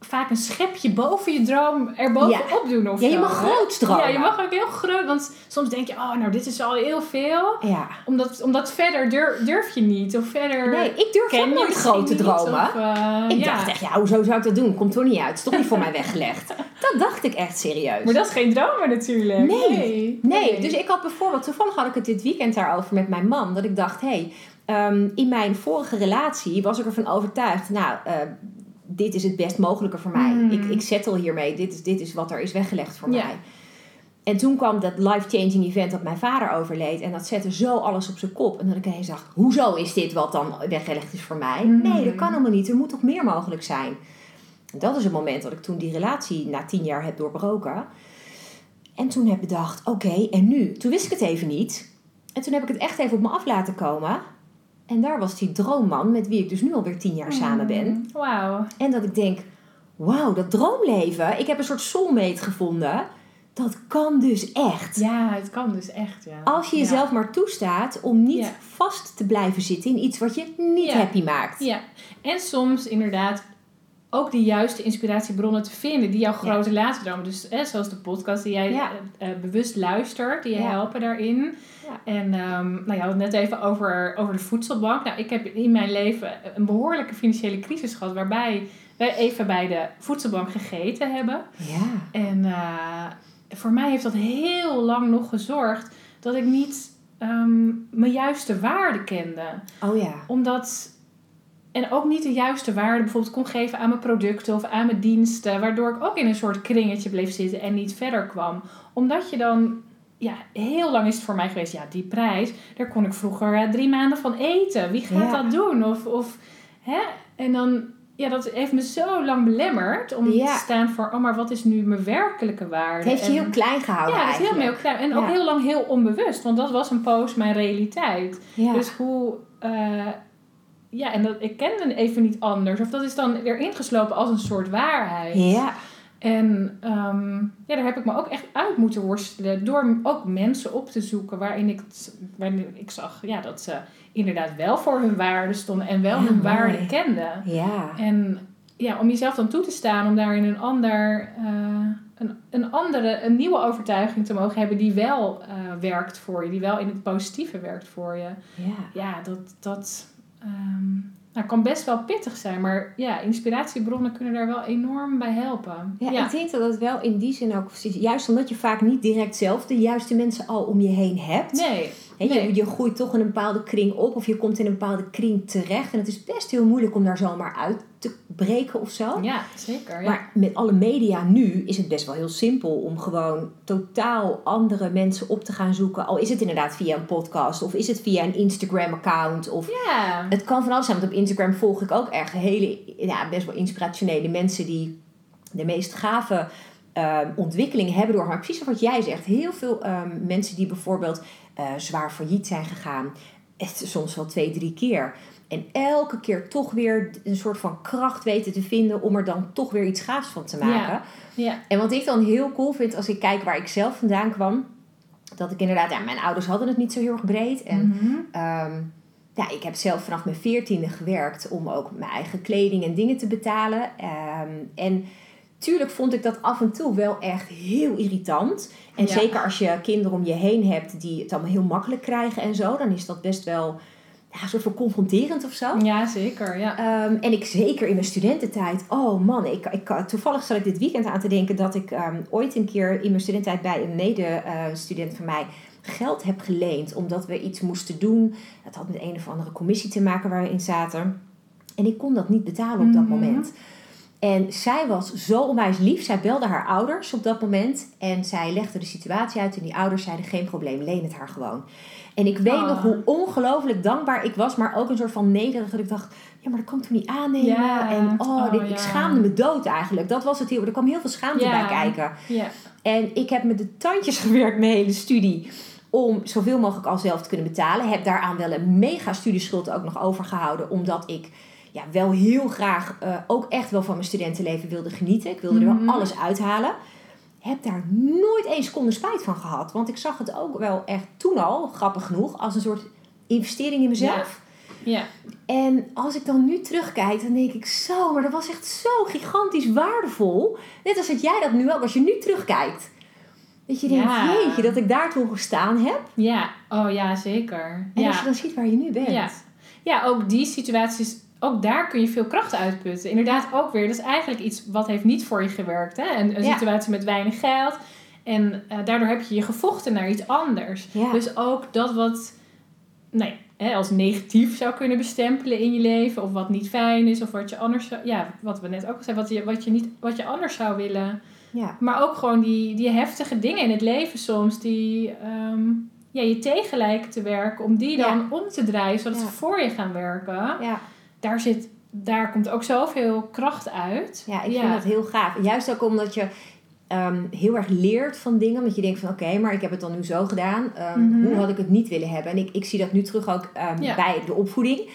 [SPEAKER 2] vaak een schepje boven je droom erbovenop doen of
[SPEAKER 1] Ja, je mag
[SPEAKER 2] hè?
[SPEAKER 1] groots dromen.
[SPEAKER 2] Ja, je mag ook heel groot. Want soms denk je, oh, nou, dit is al heel veel.
[SPEAKER 1] Ja.
[SPEAKER 2] Omdat, omdat verder durf, durf je niet. Of verder
[SPEAKER 1] Nee, ik durf ook nooit grote dromen.
[SPEAKER 2] of, eh,
[SPEAKER 1] ik
[SPEAKER 2] ja.
[SPEAKER 1] dacht echt, ja, hoezo zou ik dat doen? Komt toch niet uit. Het is toch niet voor mij weggelegd. Dat dacht ik echt serieus.
[SPEAKER 2] Maar dat is geen dromen natuurlijk.
[SPEAKER 1] Nee.
[SPEAKER 2] Nee.
[SPEAKER 1] Nee, dus ik had bijvoorbeeld, toevallig had ik het dit weekend daarover met mijn man, dat ik dacht, hé, hey, ehm, in mijn vorige relatie was ik ervan overtuigd, nou, eh, dit is het best mogelijke voor mij.
[SPEAKER 2] Mm.
[SPEAKER 1] Ik, ik settle hiermee, dit is, dit is wat er is weggelegd voor
[SPEAKER 2] Ja.
[SPEAKER 1] mij. En toen kwam dat life-changing event dat mijn vader overleed. En dat zette zo alles op zijn kop. En dat ik ineens dacht, hoezo is dit wat dan weggelegd is voor mij?
[SPEAKER 2] Mm.
[SPEAKER 1] Nee, dat kan helemaal niet. Er moet toch meer mogelijk zijn? En dat is het moment dat ik toen die relatie na tien jaar heb doorbroken. En toen heb ik bedacht, oké, en nu? Toen wist ik het even niet. En toen heb ik het echt even op me af laten komen. En daar was die droomman met wie ik dus nu alweer tien jaar samen ben.
[SPEAKER 2] Mm, Wauw.
[SPEAKER 1] En dat ik denk, wauw, dat droomleven. Ik heb een soort soulmate gevonden. dat kan dus echt.
[SPEAKER 2] Ja, het kan dus echt, ja.
[SPEAKER 1] Als je jezelf
[SPEAKER 2] Ja.
[SPEAKER 1] maar toestaat om niet
[SPEAKER 2] Ja.
[SPEAKER 1] vast te blijven zitten in iets wat je niet happy maakt.
[SPEAKER 2] Ja, en soms inderdaad ook de juiste inspiratiebronnen te vinden die jouw
[SPEAKER 1] Ja.
[SPEAKER 2] grote dromen. Dus hè, zoals de podcast die jij
[SPEAKER 1] Ja.
[SPEAKER 2] eh, eh, bewust luistert, die je
[SPEAKER 1] Ja.
[SPEAKER 2] helpen daarin.
[SPEAKER 1] Ja.
[SPEAKER 2] En ehm, nou, je had het net even over, over de voedselbank. Nou, ik heb in mijn leven een behoorlijke financiële crisis gehad waarbij wij even bij de voedselbank gegeten hebben.
[SPEAKER 1] Ja.
[SPEAKER 2] En eh, voor mij heeft dat heel lang nog gezorgd dat ik niet ehm, mijn juiste waarde kende
[SPEAKER 1] Oh ja.
[SPEAKER 2] omdat. En ook niet de juiste waarde bijvoorbeeld kon geven aan mijn producten of aan mijn diensten. Waardoor ik ook in een soort kringetje bleef zitten en niet verder kwam. Omdat je dan. Ja, heel lang is het voor mij geweest. Ja, die prijs. Daar kon ik vroeger eh, drie maanden van eten. Wie gaat
[SPEAKER 1] Ja.
[SPEAKER 2] dat doen? Of, of hè? En dan. Ja, dat heeft me zo lang belemmerd om
[SPEAKER 1] Ja.
[SPEAKER 2] te staan voor. Oh, maar wat is nu mijn werkelijke waarde?
[SPEAKER 1] Het heeft je
[SPEAKER 2] En-
[SPEAKER 1] heel klein gehouden
[SPEAKER 2] ja, dat is heel, heel klein. En ook heel lang heel onbewust. Want dat was een poos mijn realiteit.
[SPEAKER 1] Ja.
[SPEAKER 2] Dus hoe. eh, ja, en dat, ik kende even niet anders. Of dat is dan weer ingeslopen als een soort waarheid.
[SPEAKER 1] ja.
[SPEAKER 2] En ehm, ja, daar heb ik me ook echt uit moeten worstelen. Door ook mensen op te zoeken waarin ik, waarin ik zag ja, dat ze inderdaad wel voor hun waarde stonden. En wel
[SPEAKER 1] Ja,
[SPEAKER 2] hun
[SPEAKER 1] mooi.
[SPEAKER 2] waarde kenden.
[SPEAKER 1] Ja.
[SPEAKER 2] En ja, om jezelf dan toe te staan om daarin een ander, eh, een, een andere, een nieuwe overtuiging te mogen hebben die wel eh, werkt voor je, die wel in het positieve werkt voor je.
[SPEAKER 1] Ja.
[SPEAKER 2] Ja, dat, dat nou, kan best wel pittig zijn, maar ja, inspiratiebronnen kunnen daar wel enorm bij helpen.
[SPEAKER 1] Ja, ik denk dat het wel in die zin ook, juist omdat je vaak niet direct zelf de juiste mensen al om je heen hebt.
[SPEAKER 2] Nee,
[SPEAKER 1] je,
[SPEAKER 2] nee.
[SPEAKER 1] je groeit toch in een bepaalde kring op of je komt in een bepaalde kring terecht. En het is best heel moeilijk om daar zomaar uit te breken of zo.
[SPEAKER 2] ja, zeker. Ja.
[SPEAKER 1] Maar met alle media nu is het best wel heel simpel om gewoon totaal andere mensen op te gaan zoeken. Al is het inderdaad via een podcast of is het via een Instagram-account. Of
[SPEAKER 2] ja.
[SPEAKER 1] het kan van alles zijn, want op Instagram volg ik ook echt hele, ja, best wel inspirationele mensen die de meest gave ehm, ontwikkelingen hebben door. Maar precies wat jij zegt, heel veel ehm, mensen die bijvoorbeeld eh, zwaar failliet zijn gegaan, soms wel twee, drie keer. En elke keer toch weer een soort van kracht weten te vinden om er dan toch weer iets gaafs van te maken.
[SPEAKER 2] ja.
[SPEAKER 1] En wat ik dan heel cool vind als ik kijk waar ik zelf vandaan kwam, dat ik inderdaad, ja, mijn ouders hadden het niet zo heel erg breed. En
[SPEAKER 2] Mhm.
[SPEAKER 1] Ehm, ja, ik heb zelf vanaf mijn veertiende gewerkt om ook mijn eigen kleding en dingen te betalen. Ehm, en tuurlijk vond ik dat af en toe wel echt heel irritant. En
[SPEAKER 2] Ja.
[SPEAKER 1] zeker als je kinderen om je heen hebt die het allemaal heel makkelijk krijgen en zo, dan is dat best wel ja, soort van confronterend of zo.
[SPEAKER 2] ja, zeker. Ja.
[SPEAKER 1] Ehm, en ik zeker in mijn studententijd. Oh man, ik, ik, toevallig zat ik dit weekend aan te denken dat ik ehm, ooit een keer in mijn studententijd bij een medestudent van mij geld heb geleend. Omdat we iets moesten doen. Het had met een of andere commissie te maken waar we in zaten. En ik kon dat niet betalen op dat
[SPEAKER 2] Mhm.
[SPEAKER 1] moment. En zij was zo onwijs lief. Zij belde haar ouders op dat moment. En zij legde de situatie uit. En die ouders zeiden: geen probleem, leen het haar gewoon. En ik weet
[SPEAKER 2] Ah.
[SPEAKER 1] nog hoe ongelooflijk dankbaar ik was. Maar ook een soort van nederig. Dat ik dacht: ja, maar dat kan ik toch niet aannemen. En oh,
[SPEAKER 2] Oh,
[SPEAKER 1] dit- ik schaamde me dood eigenlijk. Dat was het heel. Er kwam heel veel schaamte bij kijken. En ik heb met de tandjes gewerkt mijn hele studie. Om zoveel mogelijk al zelf te kunnen betalen. Heb daaraan wel een mega studieschuld ook nog overgehouden. Omdat ik ja, wel heel graag eh, ook echt wel van mijn studentenleven wilde genieten. Ik wilde er
[SPEAKER 2] Mhm.
[SPEAKER 1] wel alles uithalen. Heb daar nooit één seconde spijt van gehad. Want ik zag het ook wel echt toen al, grappig genoeg, als een soort investering in mezelf.
[SPEAKER 2] ja.
[SPEAKER 1] En als ik dan nu terugkijk, dan denk ik zo, maar dat was echt zo gigantisch waardevol. Net als dat jij dat nu ook, als je nu terugkijkt. Dat je denkt,
[SPEAKER 2] Ja.
[SPEAKER 1] jeetje, dat ik daar toen gestaan heb.
[SPEAKER 2] Ja, oh ja, zeker.
[SPEAKER 1] En
[SPEAKER 2] ja.
[SPEAKER 1] als je dan ziet waar je nu bent.
[SPEAKER 2] Ja. ja, ook die situaties, ook daar kun je veel kracht uitputten. Inderdaad, ook weer, dat is eigenlijk iets wat heeft niet voor je gewerkt. Hè? Een, een
[SPEAKER 1] Ja.
[SPEAKER 2] situatie met weinig geld. En eh, daardoor heb je je gevochten naar iets anders.
[SPEAKER 1] Ja.
[SPEAKER 2] Dus ook dat wat nee, hè, als negatief zou kunnen bestempelen in je leven. Of wat niet fijn is. Of wat je anders zou, ja, wat we net ook al zeiden, wat je, wat je, niet, wat je anders zou willen.
[SPEAKER 1] Ja.
[SPEAKER 2] Maar ook gewoon die, die heftige dingen in het leven soms die ehm, ja, je tegen lijken te werken, om die dan om te draaien zodat ze voor je gaan werken.
[SPEAKER 1] Ja.
[SPEAKER 2] Daar, zit, daar komt ook zoveel kracht uit.
[SPEAKER 1] ja, ik vind dat heel gaaf. Juist ook omdat je ehm, heel erg leert van dingen. Omdat je denkt van oké, maar ik heb het dan nu zo gedaan. Ehm,
[SPEAKER 2] Mhm.
[SPEAKER 1] Hoe had ik het niet willen hebben? En ik, ik zie dat nu terug ook ehm,
[SPEAKER 2] Ja.
[SPEAKER 1] bij de opvoeding.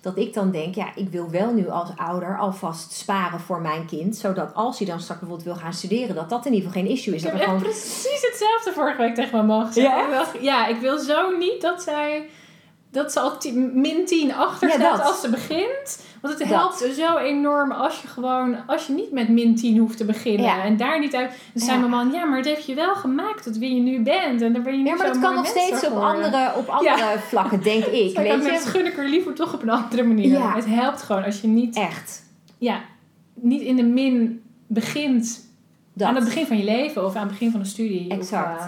[SPEAKER 1] Dat ik dan denk, ja, ik wil wel nu als ouder alvast sparen voor mijn kind. Zodat als hij dan straks bijvoorbeeld wil gaan studeren, dat dat in ieder geval geen issue is.
[SPEAKER 2] Ik
[SPEAKER 1] Dat
[SPEAKER 2] heb
[SPEAKER 1] gewoon...
[SPEAKER 2] precies hetzelfde vorige week tegen mijn man gezegd.
[SPEAKER 1] Ja,
[SPEAKER 2] ik wil zo niet dat zij... Dat ze al min 10 achter
[SPEAKER 1] Ja,
[SPEAKER 2] staat
[SPEAKER 1] dat.
[SPEAKER 2] als ze begint. Want het
[SPEAKER 1] Dat.
[SPEAKER 2] helpt zo enorm als je gewoon... Als je niet met min 10 hoeft te beginnen.
[SPEAKER 1] Ja.
[SPEAKER 2] En daar niet uit... Dan zei mijn man... Ja, maar het heeft je wel gemaakt tot wie je nu bent. En daar ben je nu
[SPEAKER 1] Ja, maar dat kan nog steeds op andere, op andere vlakken, denk ik. Weet
[SPEAKER 2] met
[SPEAKER 1] je?
[SPEAKER 2] gun ik er liever toch op een andere manier.
[SPEAKER 1] Ja.
[SPEAKER 2] Het helpt gewoon als je niet,
[SPEAKER 1] Echt.
[SPEAKER 2] ja, niet in de min begint
[SPEAKER 1] Dat.
[SPEAKER 2] aan het begin van je leven of aan het begin van de studie. Of,
[SPEAKER 1] Exact.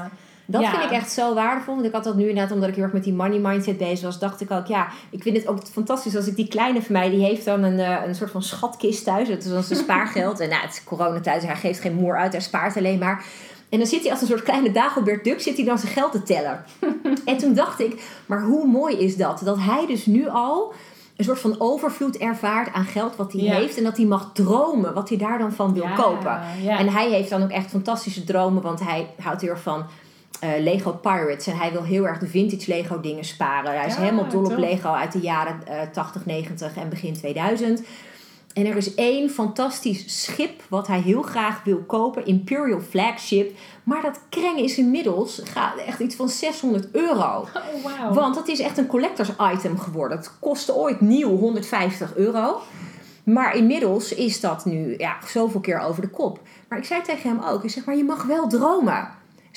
[SPEAKER 1] Dat
[SPEAKER 2] Ja.
[SPEAKER 1] vind ik echt zo waardevol. Want ik had dat nu inderdaad, omdat ik heel erg met die money mindset bezig was, dacht ik ook, ja, ik vind het ook fantastisch als ik die kleine van mij, die heeft dan een, eh, een soort van schatkist thuis. Dat is dan zijn spaargeld. En nou, het is coronatijd, dus hij geeft geen moer uit, hij spaart alleen maar. En dan zit hij als een soort kleine Dagobert Duck, zit hij dan zijn geld te tellen. en toen dacht ik, maar hoe mooi is dat? Dat hij dus nu al een soort van overvloed ervaart aan geld wat hij
[SPEAKER 2] Ja.
[SPEAKER 1] heeft. En dat hij mag dromen wat hij daar dan van wil
[SPEAKER 2] ja,
[SPEAKER 1] kopen.
[SPEAKER 2] Ja.
[SPEAKER 1] En hij heeft dan ook echt fantastische dromen, want hij houdt heel erg van eh, Lego Pirates. En hij wil heel erg de vintage Lego dingen sparen. Hij is
[SPEAKER 2] Ja,
[SPEAKER 1] helemaal dol op. Lego uit de jaren eh 80, 90 en begin 2000. En er is één fantastisch schip wat hij heel graag wil kopen. Imperial Flagship. Maar dat kreng is inmiddels gaat echt iets van 600 euro.
[SPEAKER 2] Oh, wauw.
[SPEAKER 1] Want dat is echt een collectors item geworden. Het kostte ooit nieuw 150 euro. Maar inmiddels is dat nu ja, zoveel keer over de kop. Maar ik zei tegen hem ook, ik zeg maar je mag wel dromen.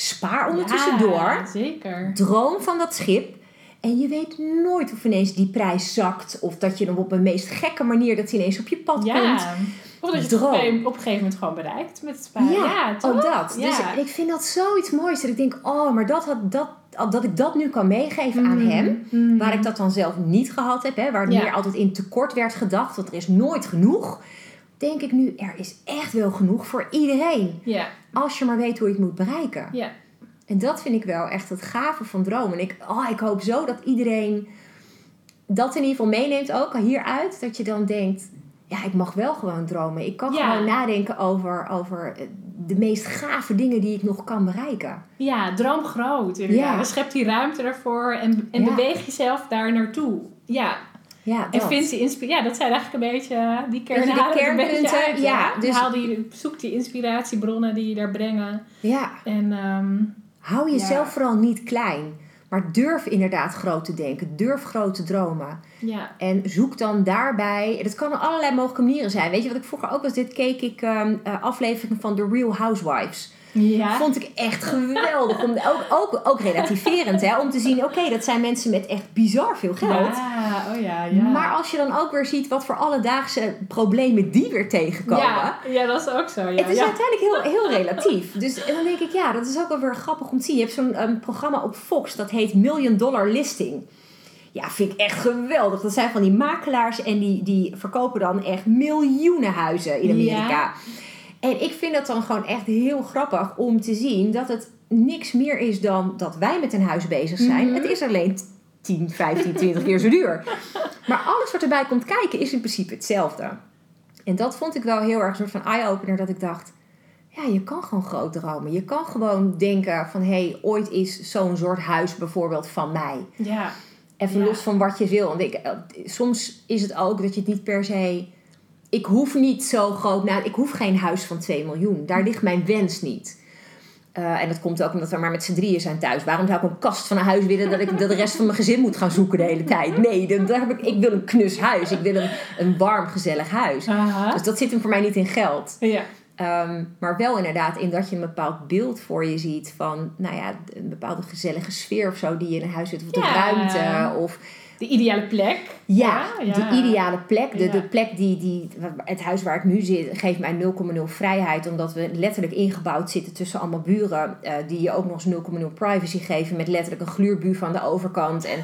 [SPEAKER 1] Spaar ondertussen door.
[SPEAKER 2] Ja, zeker.
[SPEAKER 1] Droom van dat schip. En je weet nooit of ineens die prijs zakt. Of dat je hem op een meest gekke manier dat hij ineens op je pad komt.
[SPEAKER 2] Ja. Of dat je het op
[SPEAKER 1] Droom.
[SPEAKER 2] een, op een gegeven moment gewoon bereikt met het sparen.
[SPEAKER 1] Ja,
[SPEAKER 2] Ja, toch?
[SPEAKER 1] ook dat.
[SPEAKER 2] Ja.
[SPEAKER 1] Dus ik vind dat zoiets moois. Dat ik denk, oh, maar dat, had, dat, dat ik dat nu kan meegeven aan
[SPEAKER 2] Mhm.
[SPEAKER 1] hem.
[SPEAKER 2] Mhm.
[SPEAKER 1] Waar ik dat dan zelf niet gehad heb. Hè, waar het
[SPEAKER 2] Ja.
[SPEAKER 1] meer altijd in tekort werd gedacht. Want er is nooit genoeg. Denk ik nu, er is echt wel genoeg voor iedereen.
[SPEAKER 2] Ja,
[SPEAKER 1] Als je maar weet hoe je het moet bereiken.
[SPEAKER 2] ja.
[SPEAKER 1] En dat vind ik wel echt het gave van dromen. En ik, oh, ik hoop zo dat iedereen dat in ieder geval meeneemt ook hieruit. Dat je dan denkt, ja, ik mag wel gewoon dromen. Ik kan
[SPEAKER 2] Ja.
[SPEAKER 1] gewoon nadenken over, over eh, de meest gave dingen die ik nog kan bereiken.
[SPEAKER 2] Ja, droom groot. inderdaad.
[SPEAKER 1] Ja.
[SPEAKER 2] Schep die ruimte ervoor en, en
[SPEAKER 1] Ja.
[SPEAKER 2] beweeg jezelf daar naartoe. Ja,
[SPEAKER 1] Ja,
[SPEAKER 2] en
[SPEAKER 1] dat.
[SPEAKER 2] vind die inspiratie. Ja, dat zijn eigenlijk een beetje eh, die kern
[SPEAKER 1] Beetje de
[SPEAKER 2] halen er een beetje
[SPEAKER 1] kernpunten,
[SPEAKER 2] uit,
[SPEAKER 1] ja, dus-
[SPEAKER 2] Haal die, zoek die inspiratiebronnen die je daar brengen.
[SPEAKER 1] Ja,
[SPEAKER 2] En ehm,
[SPEAKER 1] hou jezelf
[SPEAKER 2] Ja.
[SPEAKER 1] vooral niet klein. Maar durf inderdaad groot te denken. Durf groot te dromen.
[SPEAKER 2] ja,
[SPEAKER 1] En zoek dan daarbij. Dat kan op allerlei mogelijke manieren zijn. Weet je wat ik vroeger ook was? Dit keek ik eh, afleveringen van The Real Housewives.
[SPEAKER 2] Ja.
[SPEAKER 1] Vond ik echt geweldig. Om, ook, ook, ook relativerend, hè? Om te zien, oké, dat zijn mensen met echt bizar veel geld.
[SPEAKER 2] Ja, oh ja, ja.
[SPEAKER 1] Maar als je dan ook weer ziet wat voor alledaagse problemen die weer tegenkomen.
[SPEAKER 2] ja, ja, dat is ook zo. Ja,
[SPEAKER 1] Het is
[SPEAKER 2] ja.
[SPEAKER 1] uiteindelijk heel, heel relatief. Dus en dan denk ik, ja, dat is ook wel weer grappig om te zien. Je hebt zo'n ehm, programma op Fox, dat heet Million Dollar Listing. Ja, vind ik echt geweldig. Dat zijn van die makelaars en die, die verkopen dan echt miljoenen huizen in Amerika.
[SPEAKER 2] Ja.
[SPEAKER 1] En ik vind dat dan gewoon echt heel grappig om te zien dat het niks meer is dan dat wij met een huis bezig zijn.
[SPEAKER 2] Mhm.
[SPEAKER 1] Het is alleen 10, 15, 20 keer zo duur. Maar alles wat erbij komt kijken is in principe hetzelfde. En dat vond ik wel heel erg een soort van eye-opener dat ik dacht... Ja, je kan gewoon groot dromen. Je kan gewoon denken van... hé, hey, ooit is zo'n soort huis bijvoorbeeld van mij.
[SPEAKER 2] ja.
[SPEAKER 1] Even
[SPEAKER 2] Ja.
[SPEAKER 1] los van wat je wil. Want ik, eh, soms is het ook dat je het niet per se... Ik hoef niet zo groot... Nou, ik hoef geen huis van 2 miljoen. Daar ligt mijn wens niet. Eh, en dat komt ook omdat we maar met z'n drieën zijn thuis. Waarom zou ik een kast van een huis willen... dat ik dat de rest van mijn gezin moet gaan zoeken de hele tijd? Nee, dan, daar heb ik, ik wil een knus huis. Ik wil een, een warm, gezellig huis.
[SPEAKER 2] Aha.
[SPEAKER 1] Dus dat zit hem voor mij niet in geld.
[SPEAKER 2] Ja.
[SPEAKER 1] Ehm, maar wel inderdaad in dat je een bepaald beeld voor je ziet van, nou ja, een bepaalde gezellige sfeer of zo die je in een huis zit. Of de
[SPEAKER 2] Ja.
[SPEAKER 1] ruimte. Of
[SPEAKER 2] De ideale plek.
[SPEAKER 1] ja,
[SPEAKER 2] Ja,
[SPEAKER 1] de ideale plek. De, de plek die, die, het huis waar ik nu zit, geeft mij 0,0 vrijheid. Omdat we letterlijk ingebouwd zitten tussen allemaal buren. eh, die je ook nog eens 0,0 privacy geven. Met letterlijk een gluurbuur aan de overkant. En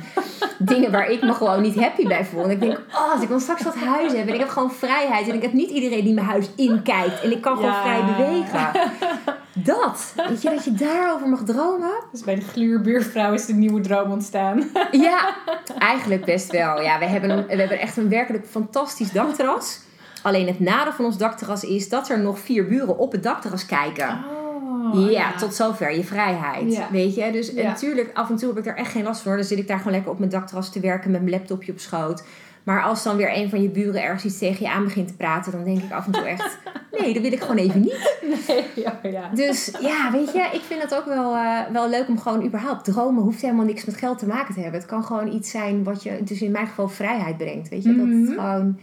[SPEAKER 1] dingen waar ik me gewoon niet happy bij voel. En ik denk, oh, als ik dan straks dat huis heb. En ik heb gewoon vrijheid. En ik heb niet iedereen die mijn huis inkijkt. En ik kan gewoon vrij bewegen. Dat. Weet je, dat je daarover mag dromen.
[SPEAKER 2] Dus bij de gluurbuurvrouw is de nieuwe droom ontstaan.
[SPEAKER 1] Ja, eigenlijk best wel. Ja, we hebben, een, we hebben echt een werkelijk fantastisch dakterras. Alleen het nadeel van ons dakterras is dat er nog vier buren op het dakterras kijken.
[SPEAKER 2] Oh,
[SPEAKER 1] ja, tot zover je vrijheid.
[SPEAKER 2] Ja.
[SPEAKER 1] Weet je? Dus
[SPEAKER 2] Ja.
[SPEAKER 1] natuurlijk, af en toe heb ik daar echt geen last van. hoor. Dan zit ik daar gewoon lekker op mijn dakterras te werken met mijn laptopje op schoot. Maar als dan weer een van je buren ergens iets tegen je aan begint te praten, dan denk ik af en toe echt: nee, dat wil ik gewoon even niet.
[SPEAKER 2] Nee, ja, ja.
[SPEAKER 1] Dus ja, weet je, ik vind het ook wel, eh, wel leuk om gewoon überhaupt. Dromen hoeft helemaal niks met geld te maken te hebben. Het kan gewoon iets zijn wat je, dus in mijn geval vrijheid brengt. Weet je, dat
[SPEAKER 2] Mhm.
[SPEAKER 1] het gewoon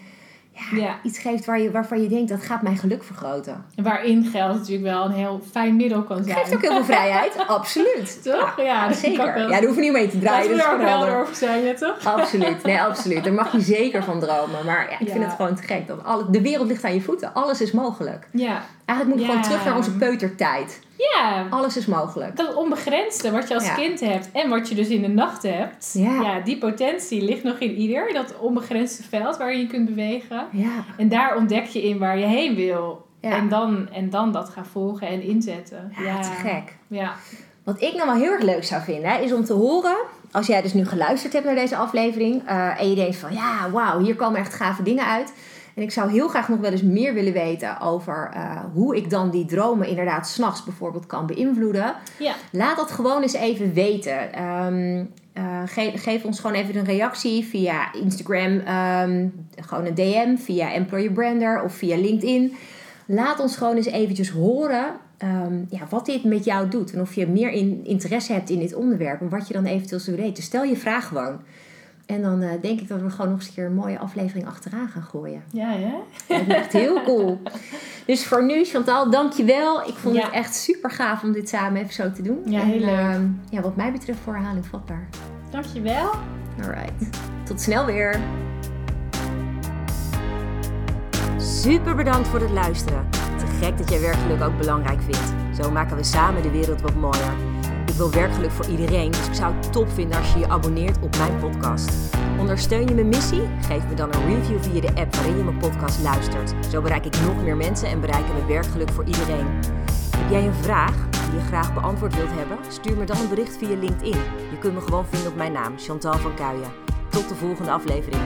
[SPEAKER 1] ja,
[SPEAKER 2] Ja.
[SPEAKER 1] iets geeft waar je, waarvan je denkt dat gaat mijn geluk vergroten.
[SPEAKER 2] Waarin geld natuurlijk wel een heel fijn middel kan zijn.
[SPEAKER 1] Geeft ook heel veel vrijheid, absoluut.
[SPEAKER 2] Toch? Ja,
[SPEAKER 1] zeker.
[SPEAKER 2] wel.
[SPEAKER 1] Ja, daar hoef je niet mee te draaien. Dat is
[SPEAKER 2] er ook helder
[SPEAKER 1] helder.
[SPEAKER 2] over zijn, ja, toch?
[SPEAKER 1] Absoluut, nee, absoluut. Daar mag je zeker van dromen. Maar ja, ik vind het gewoon te gek. Dat alle, de wereld ligt aan je voeten. Alles is mogelijk.
[SPEAKER 2] Ja.
[SPEAKER 1] Eigenlijk moet gewoon terug naar onze peutertijd.
[SPEAKER 2] Ja,
[SPEAKER 1] Alles is mogelijk.
[SPEAKER 2] dat onbegrensde wat je als
[SPEAKER 1] Ja.
[SPEAKER 2] kind hebt en wat je dus in de nacht hebt.
[SPEAKER 1] Ja.
[SPEAKER 2] die potentie ligt nog in ieder. Dat onbegrensde veld waar je je kunt bewegen.
[SPEAKER 1] Ja,
[SPEAKER 2] En daar ontdek je in waar je heen wil. En, dan, en dan dat gaan volgen en inzetten.
[SPEAKER 1] ja, te gek.
[SPEAKER 2] Ja.
[SPEAKER 1] Wat ik nou wel heel erg leuk zou vinden, hè, is om te horen, als jij dus nu geluisterd hebt naar deze aflevering eh, en je denkt van ja, wauw, hier komen echt gave dingen uit. En ik zou heel graag nog wel eens meer willen weten over eh, hoe ik dan die dromen inderdaad s'nachts bijvoorbeeld kan beïnvloeden.
[SPEAKER 2] Ja.
[SPEAKER 1] Laat dat gewoon eens even weten. Ehm, eh, ge- geef ons gewoon even een reactie via Instagram, ehm, gewoon een DM, via Employer Brander of via LinkedIn. Laat ons gewoon eens eventjes horen ehm, ja, wat dit met jou doet. En of je meer in, interesse hebt in dit onderwerp en wat je dan eventueel zou weten. Stel je vraag gewoon. En dan eh, denk ik dat we gewoon nog eens een keer een mooie aflevering achteraan gaan gooien.
[SPEAKER 2] Ja, hè?
[SPEAKER 1] Dat is echt heel cool. Dus voor nu, Chantal, dankjewel. Ik vond
[SPEAKER 2] Ja.
[SPEAKER 1] het echt super gaaf om dit samen even zo te doen.
[SPEAKER 2] Ja,
[SPEAKER 1] En,
[SPEAKER 2] heel leuk.
[SPEAKER 1] ehm, ja, wat mij betreft voor herhaling vatbaar.
[SPEAKER 2] Dankjewel.
[SPEAKER 1] Alright. Tot snel weer. Super bedankt voor het luisteren. Te gek dat jij werkgeluk ook belangrijk vindt. Zo maken we samen de wereld wat mooier. Ik wil werkgeluk voor iedereen, dus ik zou het top vinden als je je abonneert op mijn podcast. Ondersteun je mijn missie? Geef me dan een review via de app waarin je mijn podcast luistert. Zo bereik ik nog meer mensen en bereiken we werkgeluk voor iedereen. Heb jij een vraag die je graag beantwoord wilt hebben? Stuur me dan een bericht via LinkedIn. Je kunt me gewoon vinden op mijn naam, Chantal van Kuijen. Tot de volgende aflevering.